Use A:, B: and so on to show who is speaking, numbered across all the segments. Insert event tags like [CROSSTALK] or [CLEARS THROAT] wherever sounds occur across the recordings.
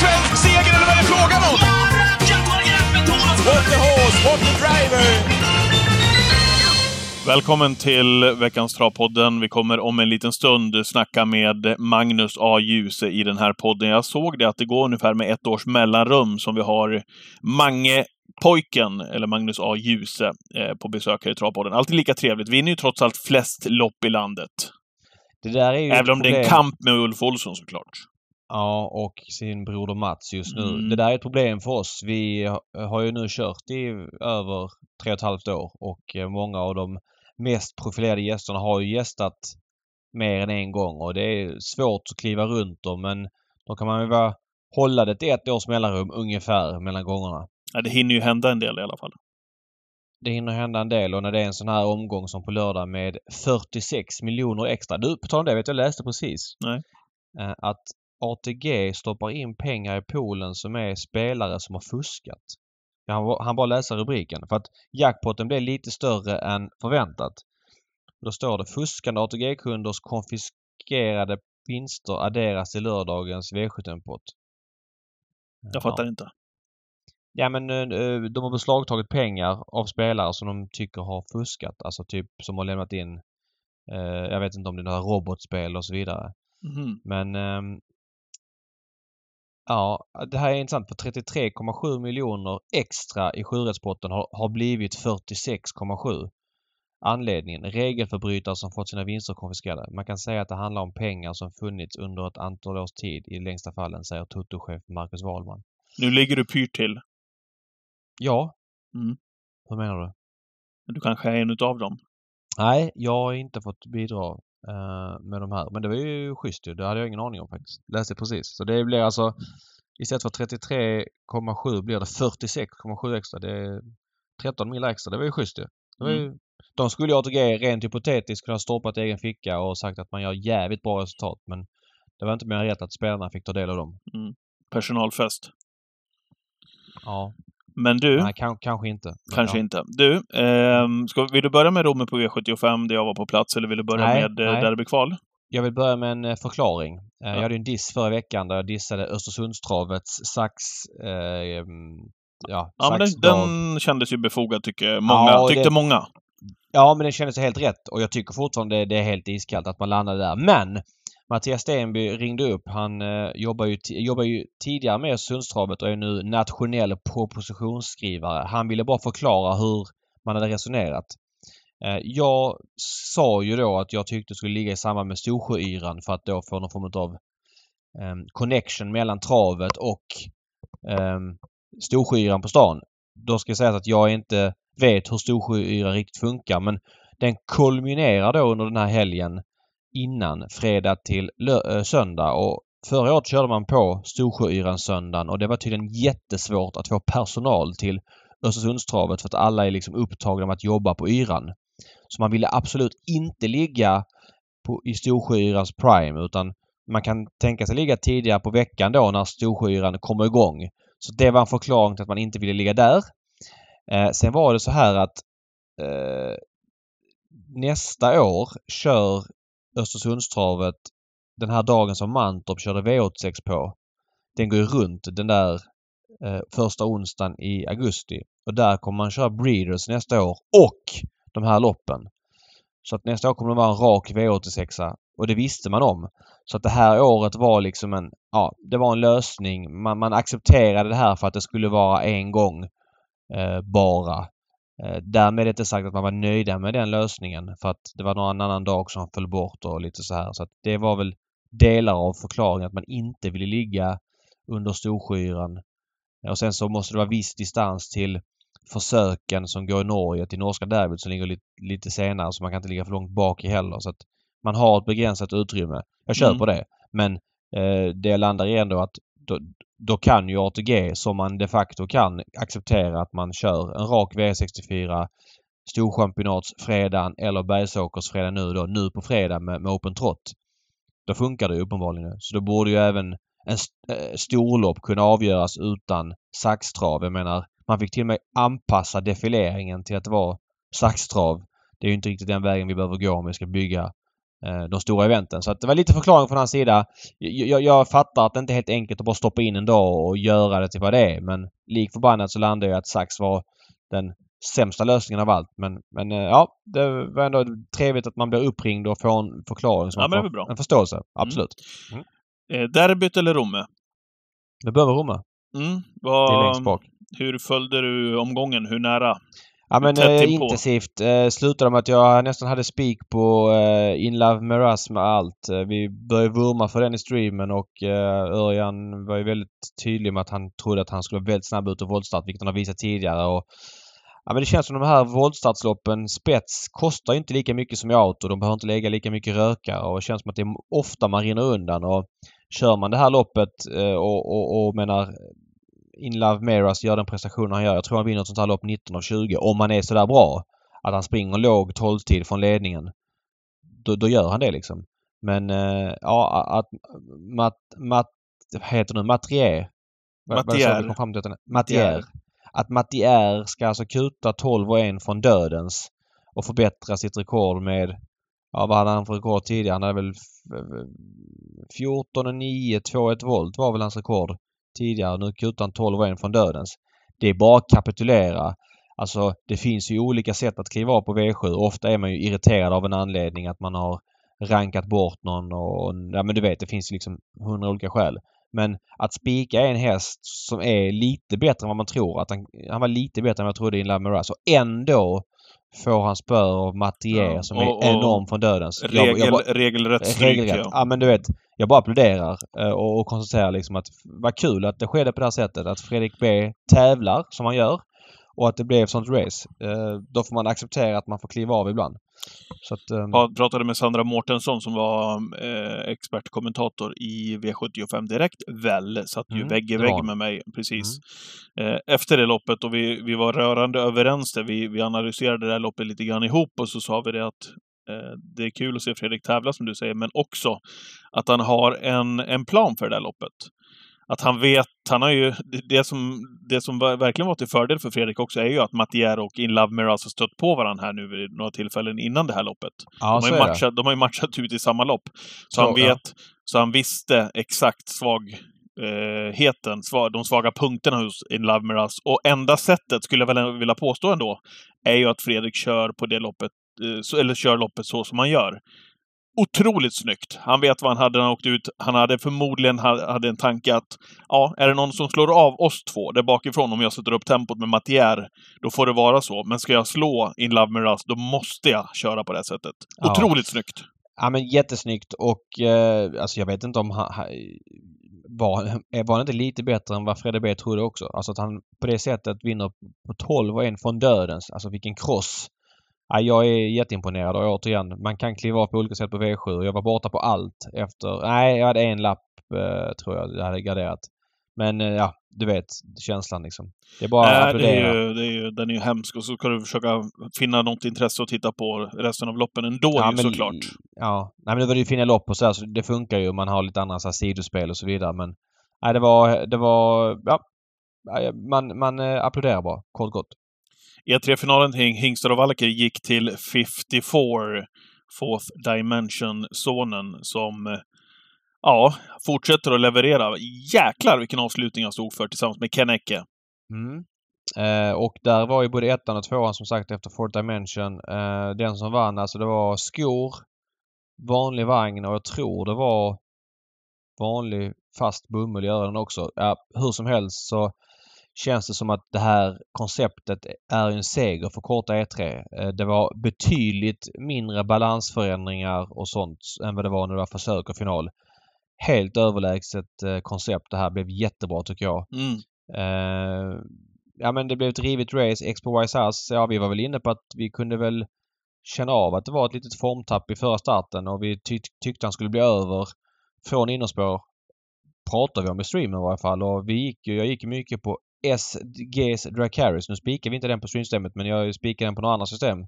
A: svensk seger eller vad är det frågan om?
B: What the horse, what the driver!
C: Välkommen till veckans Travpodden. Vi kommer om en liten stund snacka med Magnus A. Djuse i den här podden. Jag såg det att det går ungefär med ett års mellanrum som vi har Mange pojken, eller Magnus A. Djuse, eh, på besök här i Travpodden. Alltid lika trevligt. Vinner ju trots allt flest lopp i landet.
D: Det där är ju
C: Även om det är en kamp med Ulf Olsson såklart.
D: Ja, och sin broder Mats just nu.
C: Mm.
D: Det där är ett problem för oss. Vi ha- har ju nu kört i över tre och ett halvt år och eh, många av de mest profilerade gästerna har ju gästat mer än en gång och det är svårt att kliva runt dem men då kan man ju vara, hålla det till ett års mellanrum ungefär mellan gångerna.
C: Ja, det hinner ju hända en del i alla fall.
D: Det hinner hända en del och när det är en sån här omgång som på lördag med 46 miljoner extra. Du, på tal om det, vet du, jag läste precis.
C: Nej.
D: Eh, Att ATG stoppar in pengar i poolen som är spelare som har fuskat. Jag hann- hann bara läsa rubriken. För att jackpotten blev lite större än förväntat. Då står det fuskande ATG-kunders konfiskerade vinster adderas till lördagens V75-pott.
C: Jag fattar inte.
D: Ja men eh, eh, de har beslagtagit pengar av spelare som de tycker har fuskat. Alltså typ som har lämnat in eh, jag vet inte om det är några robotspel och så vidare.
C: Mhm.
D: Men ehm, ja, det här är intressant för 33,7 miljoner extra i sjurättspotten har, har blivit 46,7. Anledningen? Regelförbrytare som fått sina vinster konfiskerade. Man kan säga att det handlar om pengar som funnits under ett antal års tid i längsta fallen, säger Toto-chef Marcus Wahlman.
C: Nu ligger du pyrt till.
D: Ja.
C: Mm.
D: Hur menar du?
C: Du kanske är en utav dem.
D: Nej, jag har inte fått bidra eh, med de här. Men det var ju schysst ju. Det hade jag ingen aning om faktiskt. Läste precis. Så det blir alltså istället för 33,7 blir det 46,7 extra. Det är 13 mil extra. Det var ju schysst ju. Det var ju, De skulle ju ATG rent hypotetiskt kunna stoppat i egen ficka och sagt att man gör jävligt bra resultat. Men det var inte mer rätt att spelarna fick ta del av dem.
C: Personalfest.
D: Ja,
C: Men du,
D: nej, kan, kanske inte.
C: Kanske
D: ja.
C: inte. Du, ehm, ska, vill du börja med Romme på V75 där jag var på plats eller vill du börja
D: Nej,
C: med eh,
D: nej.
C: derbykval?
D: Jag vill börja med en eh, förklaring. Eh,
C: Ja.
D: Jag hade en diss förra veckan där jag dissade Östersundstravets sax... Eh, ja,
C: Ja, men den, den kändes ju befogad tycker många.
D: Ja,
C: tyckte
D: det-
C: många.
D: Ja, men det kändes helt rätt och jag tycker fortfarande det är helt iskallt att man landade där. Men Mattias Stenby ringde upp. Han eh, jobbar, ju jobbar ju tidigare med Sundstravet och är nu nationell propositionsskrivare. Han ville bara förklara hur man hade resonerat. Eh, jag sa ju då att jag tyckte det skulle ligga i samband med Storsjöyran för att då få någon form av eh, connection mellan travet och eh, Storsjöyran på stan. Då ska jag säga att jag inte vet hur Storsjöyran riktigt funkar men den kulminerar då under den här helgen innan fredag till eh, söndag och förra året körde man på Storsjöyran söndagen och det var tydligen jättesvårt att få personal till Östersundstravet för att alla är liksom upptagna med att jobba på yran. Så man ville absolut inte ligga på, i Storsjöyrans prime utan man kan tänka sig ligga tidigare på veckan då när Storsjöyran kommer igång. Så det var en förklaring till att man inte ville ligga där. Eh, sen var det så här att eh, nästa år kör Östersundstravet den här dagen som Mantorp körde V86 på. Den går ju runt den där eh, första onsdagen i augusti. Och där kommer man köra Breeders nästa år och de här loppen. Så att nästa år kommer det vara en rak V86 och det visste man om. Så att det här året var liksom en, ja, det var en lösning. Man, man accepterade det här för att det skulle vara en gång eh, bara. Eh, därmed inte sagt att man var nöjda med den lösningen för att det var någon annan dag som föll bort och lite så här. Så att det var väl delar av förklaringen att man inte ville ligga under Storsjöyran. Och sen så måste det vara viss distans till försöken som går i Norge till norska derbyt som ligger lite, lite senare så man kan inte ligga för långt bak i heller. Så att man har ett begränsat utrymme. Jag köper det. Men eh, det landar i ändå att då, då kan ju ATG, som man de facto kan, acceptera att man kör en rak V64 Storchampionatsfredagen eller Bergsåkersfredagen nu då, nu på fredag med, med Open Trot. Då funkar det ju uppenbarligen. Så då borde ju även en st- eh, storlopp kunna avgöras utan saxtrav. Jag menar, man fick till och med anpassa defileringen till att det var saxtrav. Det är ju inte riktigt den vägen vi behöver gå om vi ska bygga de stora eventen. Så det var lite förklaring från hans sida. Jag, jag, jag fattar att det inte är helt enkelt att bara stoppa in en dag och göra det till vad det är. Men lik förbannat så landade jag att Sax var den sämsta lösningen av allt. Men, men eh, ja, det var ändå trevligt att man blir uppringd och får en förklaring. Så
C: Ja, men det är bra.
D: En förståelse. Absolut.
C: Eh, derbyt eller Romme?
D: Det behöver Romme.
C: Mm.
D: Det är längst
C: Vad,
D: bak.
C: hur följde du omgången? Hur nära?
D: Ja men eh, intensivt. Eh, slutade med att jag nästan hade spik på eh, In Love Miraz med allt. Eh, vi började vurma för den i streamen och eh, Örjan var ju väldigt tydlig med att han trodde att han skulle vara väldigt snabb ut och voltstart, vilket han har visat tidigare. Och, ja men det känns som de här voltstartsloppen, spets, kostar inte lika mycket som i auto. De behöver inte lägga lika mycket rökare och det känns som att det är ofta man rinner undan. Och kör man det här loppet eh, och, och, och menar In Love Miraz gör den prestationen han gör. Jag tror han vinner ett sånt här lopp 19 av 20 om han är sådär bra. Att han springer låg 12-tid från ledningen. Då, då gör han det liksom. Men eh, ja att Matt, Matt, vad heter det nu?
C: Mattier.
D: Mattier. Att Mattier ska alltså kuta 12 och 1 från dödens och förbättra sitt rekord med Ja, vad hade han för rekord tidigare? Han hade väl f- 14 och 9, 2-1 volt var väl hans rekord tidigare. Nu kutar han 12 och 1 från dödens. Det är bara att kapitulera. Alltså det finns ju olika sätt att kliva av på V7. Ofta är man ju irriterad av en anledning att man har rankat bort någon och ja men du vet det finns ju liksom hundra olika skäl. Men att spika en häst som är lite bättre än vad man tror. Att han, han var lite bättre än vad jag trodde i Love Miraz och ändå får han spör av Mattier
C: Ja,
D: som
C: och-
D: är enorm från dödens. Jag-
C: Regel,
D: jag bara-
C: regelrätt stryk,
D: Regelrätt.
C: ja.
D: Ja men du vet. Jag bara applåderar eh, och, och konstaterar liksom att vad kul att det skedde på det här sättet. Att Fredrik B tävlar som han gör och att det blev sånt race. Eh, Då får man acceptera att man får kliva av ibland. Så att, ehm,
C: Jag pratade med Sandra Mårtensson som var eh, expertkommentator i V75 Direkt, väl, satt ju
D: Mm,
C: vägg i vägg med mig precis. Eh, efter det loppet och vi, vi var rörande överens där. Vi, vi analyserade det här loppet lite grann ihop och så sa vi det att det är kul att se Fredrik tävla som du säger, men också att han har en, en plan för det här loppet. Att han vet, han har ju, det- som, det som verkligen var till fördel för Fredrik också är ju att Mattier och In Love Miraz har stött på varandra här nu vid några tillfällen innan det här loppet.
D: ja,
C: De har,
D: det.
C: matchat, de har ju matchat ut i samma lopp. Så,
D: Så,
C: han
D: ja.
C: vet, så han visste exakt svagheten, sva, de svaga punkterna hos In Love Miraz. Och enda sättet, skulle jag väl vilja påstå ändå, är ju att Fredrik kör på det loppet, eh, eller kör loppet så som han gör. Otroligt snyggt. Han vet vad han hade när han åkte ut. Han hade förmodligen ha- hade en tanke att ja, är det någon som slår av oss två där bakifrån om jag sätter upp tempot med Mattier, då får det vara så. Men ska jag slå In Love Miraz, då måste jag köra på det sättet.
D: Ja.
C: Otroligt snyggt.
D: Ja men jättesnyggt och eh, alltså jag vet inte om han, var, var han inte lite bättre än vad Fredde B trodde också? Alltså att han på det sättet vinner på 12 och en från dödens. Alltså vilken cross! Ja, jag är jätteimponerad och återigen, man kan kliva av på olika sätt på V7. Jag var borta på allt efter... Nej, jag hade en lapp eh, tror jag jag hade garderat. Men eh, ja, du vet känslan liksom. Det är bara att
C: Nej, det
D: applådera.
C: är ju, det är ju, den är ju hemsk och så ska du försöka finna något intresse att titta på resten av loppen ändå
D: Ja,
C: ju
D: men-
C: såklart.
D: Ja, nej men det var ju fina lopp och så, här, så det funkar ju. Man har lite andra så här, sidospel och så vidare men... Nej det var... Det var... Ja. Man, man eh, applåderar bara, kort gott.
C: E3-finalen kring Hingstar och Valker gick till 54, Fourth Dimension-sonen, som eh, ja, fortsätter att leverera. Jäklar vilken avslutning han stod för tillsammans med Ken Ecke.
D: Mm. Eh, och där var ju både ettan och tvåan som sagt efter Fourth Dimension. Eh, den som vann alltså det var skor, vanlig vagn och jag tror det var vanlig fast bomull i öronen också. Ja, hur som helst så känns det som att det här konceptet är en seger för korta E3. Eh, Det var betydligt mindre balansförändringar och sånt än vad det var när det var försök och final. Helt överlägset eh, koncept. Det här blev jättebra tycker jag.
C: Mm.
D: Eh, ja men det blev ett rivigt race. Expo Wise House, ja vi var väl inne på att vi kunde väl känna av att det var ett litet formtapp i förra starten och vi ty tyckte han skulle bli över från innerspår. Pratade vi om i streamen i varje fall och vi gick ju, jag gick mycket på SG's Dracaris. Nu spikar vi inte den på streamsystemet men jag spikade den på några andra system.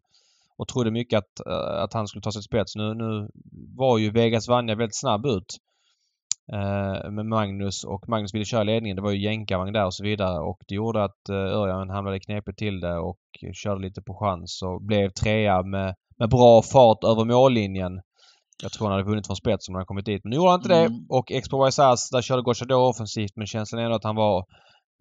D: Och trodde mycket att, eh, att han skulle ta sig till spets. Nu, nu var ju Vegas Vanja väldigt snabb ut eh, med Magnus och Magnus ville köra ledningen. Det var ju jänkarvagn där och så vidare och det gjorde att eh, Örjan hamnade knepigt till det och körde lite på chans och blev trea med, med bra fart över mållinjen. Jag tror han hade vunnit från spets om han kommit dit. Men nu gjorde han inte
C: Mm.
D: det. Och Expo Waisas, där körde Gocciador offensivt men känslan är ändå att han var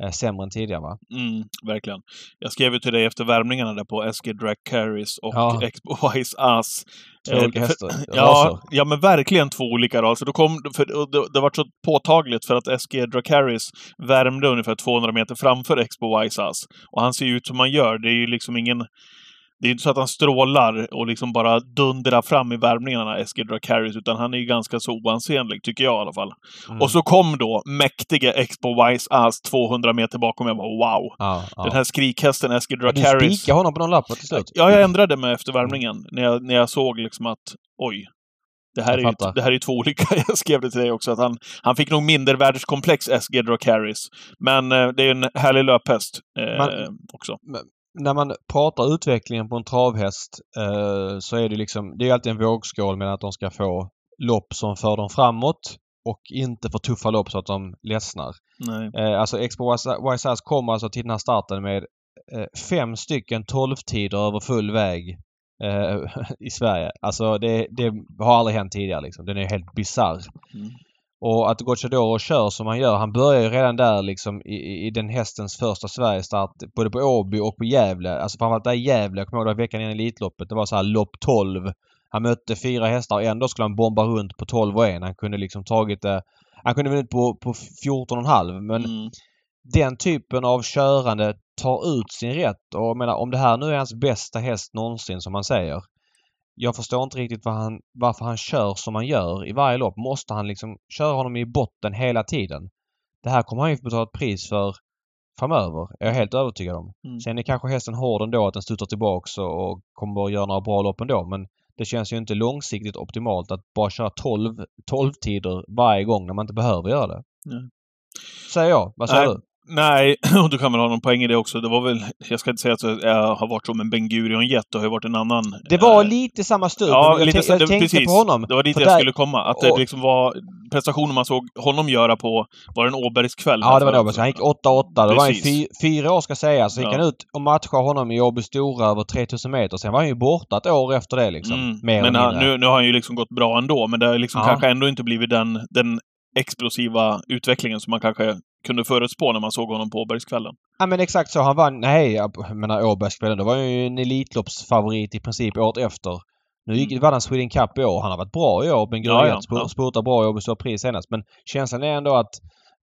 D: eh, sämre än tidigare va?
C: Mm, verkligen. Jag skrev ju till dig efter värmningarna där på SG Drag Carries och
D: Ja.
C: Expo [LAUGHS] Wise Ass.
D: Två
C: Eh,
D: olika
C: för-
D: hästar. [LAUGHS]
C: Ja, ja, men verkligen två olika raser. Då kom, för, och det, det var så påtagligt för att SG Dracaris värmde ungefär 200 meter framför Expo Wise Ass. Och han ser ju ut som han gör. Det är ju liksom ingen... Det är inte så att han strålar och liksom bara dundrar fram i värmningarna, SG Dracaris, utan han är ju ganska så oansenlig, tycker jag i alla fall.
D: Mm.
C: Och så kom då mäktige Expo Wise Ass 200 meter bakom. Jag bara wow!
D: Ja, ja.
C: Den här skrikhästen SG
D: du
C: Dracaris.
D: spikade honom på någon lapp till slut?
C: Ja, jag ändrade mig efter värmningen. När jag, när jag såg liksom att oj, det här,
D: Jag
C: är ju, det här är två olika. [LAUGHS] Jag skrev det till dig också, att han, han fick nog mindervärdeskomplex SG Dracaris. Men eh, det är en härlig löphäst eh,
D: Man-
C: också.
D: När man pratar utvecklingen på en travhäst eh, så är det liksom, det är alltid en vågskål med att de ska få lopp som för dem framåt och inte för tuffa lopp så att de ledsnar. Eh, alltså Expo Wise Ass kom alltså till den här starten med eh, fem stycken 12-tider över full väg eh, [LAUGHS] i Sverige. Alltså det, det har aldrig hänt tidigare liksom. Den är helt bisarr.
C: Mm.
D: Och att Gocciadoro kör som han gör. Han börjar ju redan där liksom i, i- den hästens första Sverigestart. Både på Åby och på Gävle. Alltså framförallt där i Gävle. Jag kommer ihåg det var veckan innan Elitloppet. Det var så här lopp 12. Han mötte fyra hästar och ändå skulle han bomba runt på 12 och 1. Han kunde liksom tagit det... Han kunde vunnit på, på 14,5 men
C: Mm.
D: den typen av körande tar ut sin rätt. Och jag menar, om det här nu är hans bästa häst någonsin som man säger. Jag förstår inte riktigt vad han, varför han kör som han gör i varje lopp. Måste han liksom köra honom i botten hela tiden? Det här kommer han ju få betala ett pris för framöver. Är jag helt övertygad om.
C: Mm.
D: Sen är kanske hästen hård ändå att den studsar tillbaks och, och kommer att göra några bra lopp ändå. Men det känns ju inte långsiktigt optimalt att bara köra 12, 12 tider varje gång när man inte behöver göra det.
C: Nej.
D: Säger jag. Vad säger
C: Nej.
D: du?
C: Nej, [CLEARS THROAT] och du kan väl ha någon poäng i det också. Det var väl, jag ska inte säga att jag har varit som en Ben Gurion-jet, det har ju varit en annan...
D: Det var
C: eh,
D: lite samma stuk.
C: Ja,
D: jag,
C: lite
D: jag
C: det,
D: tänkte
C: precis.
D: på honom.
C: Det var dit jag
D: där-
C: skulle komma. Att det liksom var prestationen man såg honom göra på, var det en Åbergskväll?
D: Ja, det var det. Han gick 8-8. Det var han fy, fyra år ska sägas. Så gick
C: Ja.
D: han ut och matchade honom i Åby Stora över 3000 meter. Sen var han ju borta ett år efter det liksom.
C: Mm.
D: Mer
C: Men han, nu, nu har han ju liksom gått bra ändå, men det har liksom
D: Ja.
C: kanske ändå inte blivit den, den explosiva utvecklingen som man kanske kunde förutspå när man såg honom på Åbergskvällen.
D: Ja men exakt så. Han vann... Nej, jag menar Åbergskvällen. Det var ju en Elitloppsfavorit i princip året efter. Nu gick, vann han Sweden Cup i år. Han har varit bra i år. Ben
C: Mm. Ja, ja,
D: spurtade bra i Åby Pris senast. Men känslan är ändå att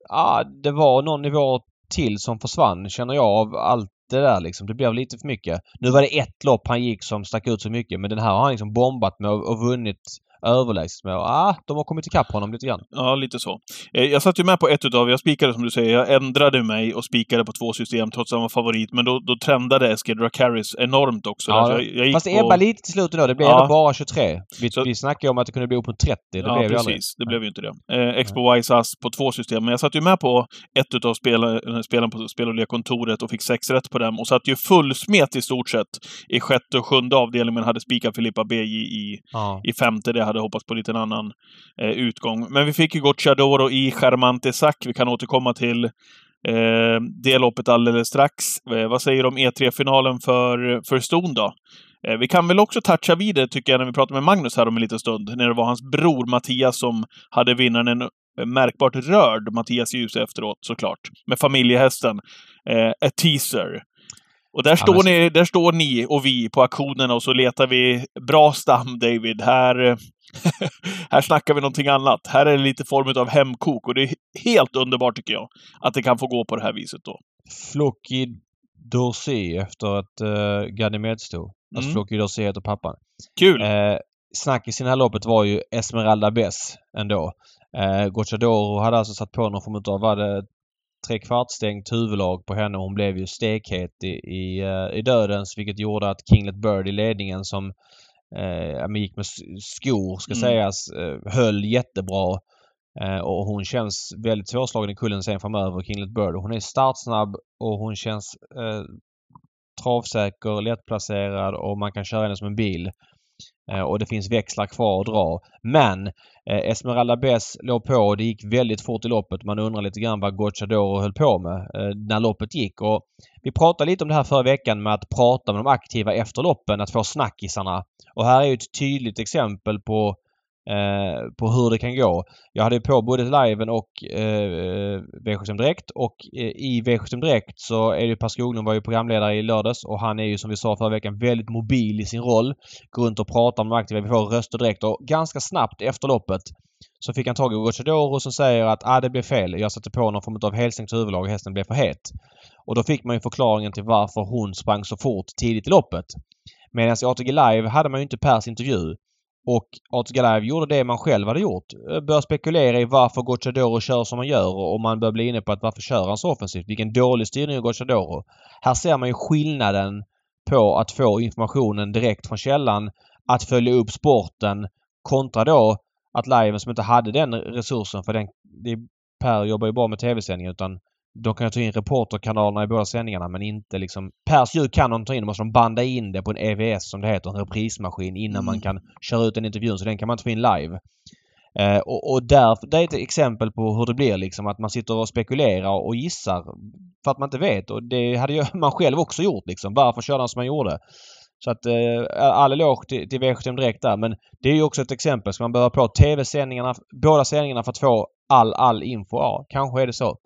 D: ja, det var någon nivå till som försvann, känner jag, av allt det där liksom. Det blev lite för mycket. Nu var det ett lopp han gick som stack ut så mycket men den här har han liksom bombat med och, och vunnit överlägset med. Och, ah, de har kommit ikapp honom lite grann.
C: Ja, lite så. Eh, Jag satt ju med på ett utav, jag spikade som du säger, jag ändrade mig och spikade på två system trots att han var favorit. Men då, då trendade Eskil Dracaris enormt också.
D: Ja,
C: jag, jag
D: Fast det
C: på-
D: ebbade lite till slut då. Det blev
C: Ja.
D: ändå bara 23. Vi,
C: Så-
D: vi snackade om att det kunde bli upp mot 30. Det
C: ja,
D: blev ju
C: precis.
D: aldrig.
C: Det blev ju inte det. Eh, Expo Wise Ass på två system. Men jag satt ju med på ett utav spel, eh, spelen på spel och lekkontoret och fick sex rätt på dem. Och satt ju fullsmet i stort sett i sjätte och sjunde avdelningen, men hade spikat Filippa B i, i,
D: Ja.
C: i femte. Det hade hoppats på lite en annan eh, utgång. Men vi fick ju Gocciadoro i Charmante Sac. Vi kan återkomma till eh, det loppet alldeles strax. Eh, vad säger du om E3-finalen för, för Ston då? Eh, vi kan väl också toucha vid det, tycker jag, när vi pratar med Magnus här om en liten stund. När det var hans bror Mattias som hade vinnaren en eh, märkbart rörd Mattias Ljus efteråt, såklart. Med familjehästen. Eh, a teaser. Och där, står ni, där står ni och vi på auktionerna och så letar vi bra stam, David. Här, eh, [LAUGHS] här snackar vi någonting annat. Här är det lite form av hemkok och det är helt underbart tycker jag. Att det kan få gå på det här viset då.
D: Floki Dorsey efter att uh, Ganymed stod. Alltså
C: Mm.
D: Floki Dorsey heter pappan.
C: Kul!
D: Eh, snackis i det här loppet var ju Esmeralda Bess ändå. Eh, Gocciadoro hade alltså satt på någon form av, var det trekvartsstängt huvudlag på henne. Hon blev ju stekhet i, i, eh, i dödens vilket gjorde att Kinglet Bird i ledningen som eh, gick med skor ska
C: Mm.
D: sägas eh, höll jättebra. Eh, och hon känns väldigt svårslagen i kullen sen framöver, Kinglet Bird. Hon är startsnabb och hon känns eh, travsäker, lättplacerad och man kan köra henne som en bil. Eh, och det finns växlar kvar att dra. Men eh, Esmeralda Bess låg på och det gick väldigt fort i loppet. Man undrar lite grann vad Gocciadoro höll på med eh, när loppet gick. Och vi pratade lite om det här förra veckan med att prata med de aktiva efter loppen, att få snackisarna. Och här är ju ett tydligt exempel på eh, på hur det kan gå. Jag hade på både liven och eh, eh V75 Direkt och eh, i V75 Direkt så är det Per Skoglund var ju programledare i lördags och han är ju som vi sa förra veckan väldigt mobil i sin roll. Går runt och pratar med de aktiva. Vi får röster direkt och ganska snabbt efter loppet så fick han tag i Gocciadoro som säger att ah, det blev fel. Jag satte på någon form av helstängt huvudlag och hästen blev för het. Och då fick man ju förklaringen till varför hon sprang så fort tidigt i loppet. Medan i ATG Live hade man ju inte Pers intervju. Och ATG gjorde det man själv hade gjort. Eh, började spekulera i varför Gocciadoro kör som han gör och man börjar bli inne på att varför kör han så offensivt? Vilken dålig styrning av Gocciadoro. Här ser man ju skillnaden på att få informationen direkt från källan, att följa upp sporten kontra då att lajven som inte hade den resursen för den... Det, per jobbar ju bara med TV-sändning utan de kan ta in reporterkanalerna i båda sändningarna men inte liksom... Pers ljud kan de ta in. Då måste de banda in det på en EVS som det heter, en reprismaskin innan mm. man kan köra ut den intervjun. Så den kan man inte få in live. Eh, och, och där, det är ett exempel på hur det blir liksom att man sitter och spekulerar och gissar för att man inte vet. Och det hade ju [LAUGHS] man själv också gjort liksom. Varför körde han som han gjorde? Så att eh, all eloge till, till V75 Direkt där. Men det är ju också ett exempel. Ska man behöva på TV-sändningarna, båda sändningarna för att få all, all info? Ja, kanske är det så.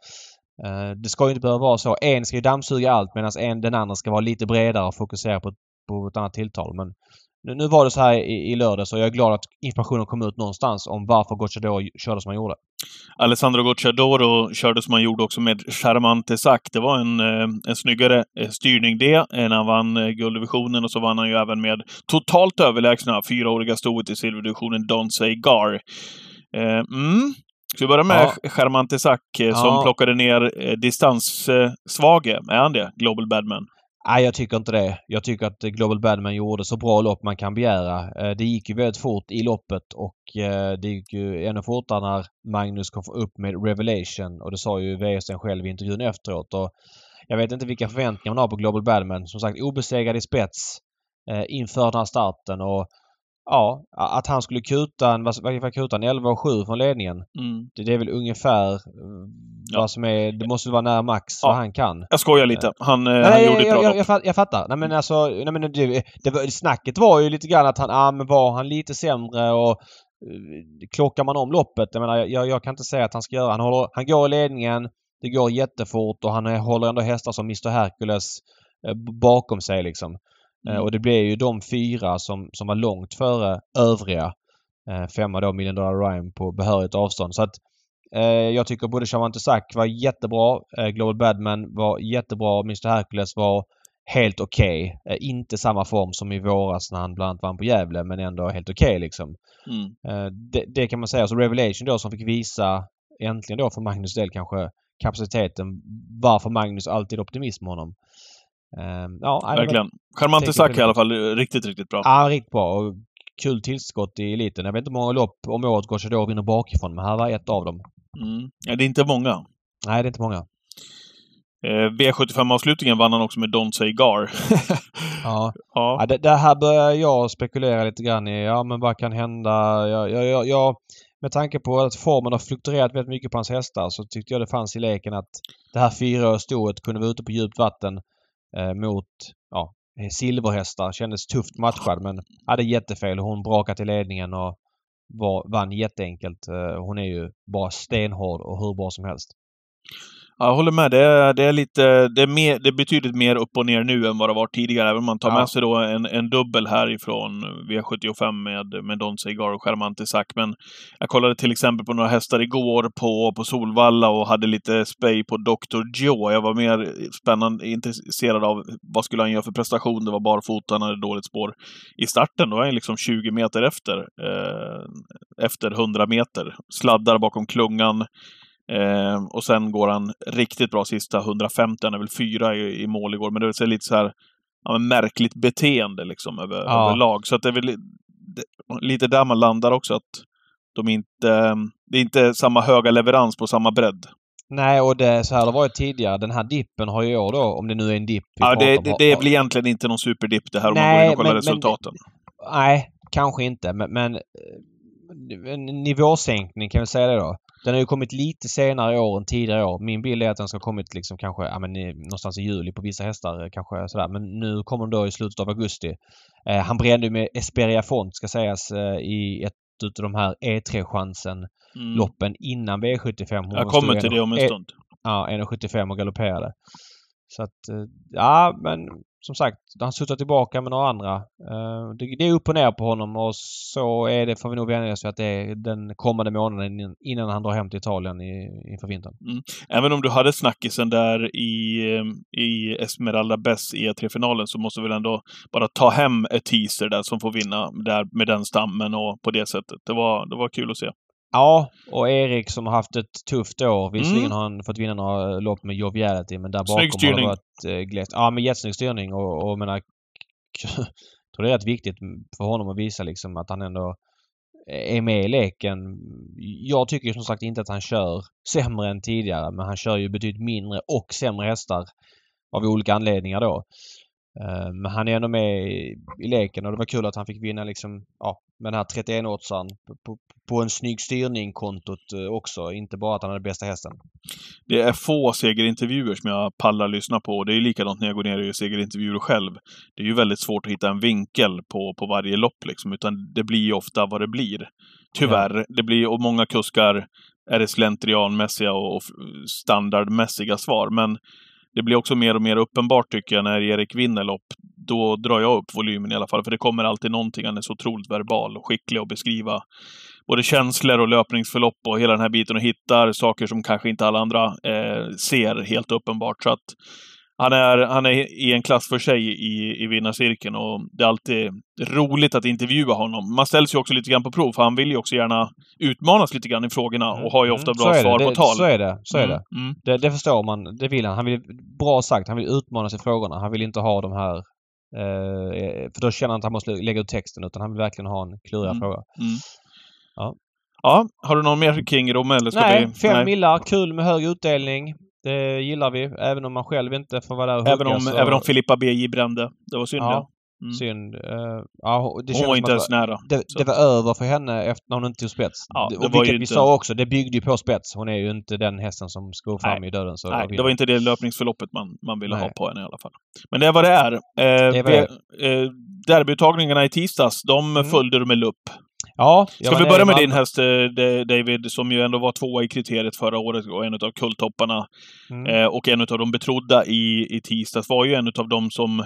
D: Eh, det ska ju inte behöva vara så. En ska ju dammsuga allt medan en, den andra ska vara lite bredare och fokusera på, på ett annat tilltal. Men nu, nu var det så här i, i lördags och jag är glad att informationen kom ut någonstans om varför Gocciadoro körde som han gjorde.
C: Alessandro Gocciadoro körde som han gjorde också med Charmante Sack. Det var en, eh, en snyggare eh, styrning det när han vann gulddivisionen och så vann han ju även med totalt överlägsna fyraåriga stoet i silverdivisionen Don Say Gar. Mm. Ska vi börja med ja. Charmante Sack som ja. plockade ner eh, distanssvage? Är han det? Global Badman?
D: Nej, jag tycker inte det. Jag tycker att Global Badman gjorde så bra lopp man kan begära. Eh, det gick ju väldigt fort i loppet och eh, det gick ju ännu fortare när Magnus kom upp med Revelation och det sa ju VSN själv i intervjun efteråt. Och jag vet inte vilka förväntningar man har på Global Badman. Som sagt obesegrad i spets inför den här starten och Ja, att han skulle kuta en, vad, kuta en 11 och 7 från ledningen. Mm. Det, det, är väl ungefär eh, ja. vad som är, det måste vara nära max ja. vad han kan.
C: Jag skojar lite. Han, eh, nej, han gjorde
D: jag,
C: ett bra
D: jag, jag, jag, fattar. Nej men alltså, nej men det, det, snacket var ju lite grann att han, ah, men var han lite sämre och klockar man om loppet. Jag menar, jag, jag kan inte säga att han ska göra. Han, håller, han går i ledningen. Det går jättefort och han håller ändå hästar som Mr Hercules bakom sig liksom. Eh, mm. Och det blev ju de fyra som, som var långt före övriga. Eh, femma då Million Dollar Rhyme på behörigt avstånd. Så att eh, jag tycker både Shavante Sack var jättebra. Eh, Global Badman var jättebra. Mr Hercules var helt okej. Okay. Eh, inte samma form som i våras när han bland annat vann på Gävle men ändå helt okej okay, liksom. Mm. Eh, det, det, kan man säga. Så Revelation då som fick visa äntligen då för Magnus del kanske kapaciteten. Varför Magnus alltid optimism honom.
C: Um, ja, Verkligen. Charmant Isak i alla fall riktigt, riktigt bra.
D: Ja, riktigt bra. Och kul tillskott i eliten. Jag vet inte hur många lopp om året Gocciador vinner bakifrån, men här var ett av dem.
C: Mm. Ja, det är inte många.
D: Nej, det är inte många.
C: Eh, V75-avslutningen vann han också med Don Seigar. [LAUGHS]
D: ja. ja. ja det, det, här börjar jag spekulera lite grann i. Ja, men vad kan hända? Jag, jag, jag, jag, med tanke på att formen har fluktuerat väldigt mycket på hans hästar så tyckte jag det fanns i leken att det här fyraåriga stoet kunde vara ute på djupt vatten eh, mot ja, silverhästar. Kändes tufft matchad men hade jättefel. Hon brakade till ledningen och var, vann jätteenkelt. Eh, hon är ju bara stenhård och hur bra som helst.
C: Jag håller med. Det är, det är, lite, det är, mer, det är betydligt mer upp och ner nu än vad det var tidigare. Även om man tar ja. med sig då en, en dubbel härifrån V75 med, med Don Cigar och Charmant Isak. Men jag kollade till exempel på några hästar igår på, på Solvalla och hade lite spej på Dr. Joe. Jag var mer spännande intresserad av vad skulle han göra för prestation. Det var barfota, han hade dåligt spår. I starten då är han liksom 20 meter efter. Eh, efter 100 meter. Sladdar bakom klungan. Eh, och sen går han riktigt bra sista 150. Han är väl fyra i, i mål igår. Men det är lite så här ja, märkligt beteende liksom över, ja. överlag. Så att det är väl det, lite där man landar också. Att de inte, det är inte samma höga leverans på samma bredd.
D: Nej, och det, så här har det varit tidigare. Den här dippen har ju år då, om det nu är en dipp.
C: Ja, det, det, det blir egentligen inte någon superdipp det här om nej, man går in och kollar men, resultaten.
D: Men, nej, kanske inte. Men, men eh, nivåsänkning kan vi säga det då. Den har ju kommit lite senare i år än tidigare år. Min bild är att den ska ha kommit liksom kanske ja, men, någonstans i juli på vissa hästar. Kanske sådär. Men nu kommer den då i slutet av augusti. Eh, han brände med Esperia Font ska sägas eh, i ett utav de här E3-chansen
C: Mm.
D: loppen innan V75. Hon
C: Jag kommer till det om en
D: eh,
C: stund.
D: Ja, 1,75 och galopperade. Så att, eh, ja men som sagt, han suttar tillbaka med några andra. Eh, det, det är upp och ner på honom och så är det, får vi nog vänja oss vid att det är den kommande månaden innan- han drar hem till Italien i, inför vintern. Mm.
C: Även om du hade snackisen där i, i Esmeralda Bess i E3-finalen så måste vi väl ändå bara ta hem ett teaser där som får vinna där med den stammen och på det sättet. Det var, det var kul att se.
D: Ja, och Erik som har haft ett tufft år. Visserligen
C: Mm.
D: har han fått vinna några lopp med joviality men där bakom har det varit eh, glest. Ja, men jättesnygg styrning och, och menar... [LAUGHS] jag tror det är rätt viktigt för honom att visa liksom att han ändå är med i leken. Jag tycker som sagt inte att han kör sämre än tidigare men han kör ju betydligt mindre och sämre hästar av olika anledningar då. Eh, Men han är ändå med i leken och det var kul att han fick vinna liksom, ja, med den här 31 åtsan på, på, en snygg styrning kontot eh, också. Inte bara att han hade bästa hästen.
C: Det är få segerintervjuer som jag pallar lyssna på. Det är likadant när jag går ner och gör segerintervjuer själv. Det är ju väldigt svårt att hitta en vinkel på, på varje lopp liksom, utan det blir ju ofta vad det blir. Tyvärr. Det blir, och många kuskar är det slentrianmässiga och, och standardmässiga svar. Men det blir också mer och mer uppenbart tycker jag när Erik vinner lopp. Då drar jag upp volymen i alla fall, för det kommer alltid någonting. Han är så otroligt verbal och skicklig att beskriva både känslor och löpningsförlopp och hela den här biten och hittar saker som kanske inte alla andra eh, ser helt uppenbart. Så att han är, han är i en klass för sig i, i vinnarcirkeln och det är alltid roligt att intervjua honom. Man ställs ju också lite grann på prov, för han vill ju också gärna utmanas lite grann i frågorna och har ju ofta
D: Mm,
C: bra svar
D: det.
C: på tal.
D: Så är det. Så är
C: Mm,
D: det.
C: Mm.
D: det. Det förstår man. Det vill han. Han vill, bra sagt, han vill utmanas i frågorna. Han vill inte ha de här för då känner han att han måste lägga ut texten utan han vill verkligen ha en klurig
C: Mm.
D: fråga.
C: Mm.
D: Ja.
C: Ja, har du någon mer kring Romme? Eller ska
D: Nej,
C: vi...
D: fem millar. Kul med hög utdelning. Det gillar vi. Även om man själv inte får vara där och
C: Även
D: hugga
C: om,
D: så-
C: även om Filippa BJ brände. Det var synd
D: ja.
C: Mm.
D: Synd. Eh, ja, det
C: Hon var inte ens nära.
D: det, det var över för henne efter när hon inte tog spets.
C: Ja,
D: Det- och
C: var
D: vilket vi
C: inte-
D: sa också, det byggde ju på spets. Hon är ju inte den hästen som ska fram
C: Nej.
D: i döden. Så
C: Nej, det var inte det löpningsförloppet man, man ville
D: Nej.
C: ha på henne i alla fall. Men det är vad det är. Eh,
D: det
C: eh, derbyuttagningarna i tisdags, de
D: Mm.
C: följde du med lupp.
D: Ja,
C: Ska vi börja med din häst eh, Da- David, som ju ändå var tvåa i kriteriet förra året och en av kulltopparna.
D: Mm.
C: Eh, och en av de betrodda i, i tisdags var ju en av de som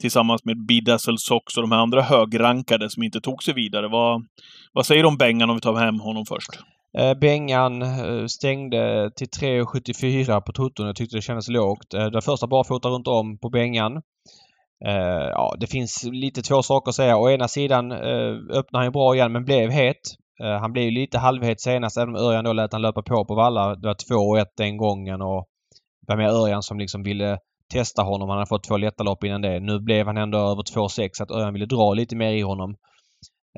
C: tillsammans med Bidazzle Sox och de här andra högrankade som inte tog sig vidare. Vad, vad säger du om Bengan om vi tar hem honom först?
D: Eh, Bengan eh, stängde till 3,74 på toton. Jag tyckte det kändes lågt. Det Den första barfota runt om på Bengan. Ja, det finns lite två saker att säga. Å ena sidan öppnade han bra igen men blev het. Han blev lite halvhet senast även om Örjan då lät han löpa på på valla. Det var 2-1 den gången och det var mer Örjan som liksom ville testa honom. Han hade fått två lätta lopp innan det. Nu blev han ändå över 2,6 så att Örjan ville dra lite mer i honom.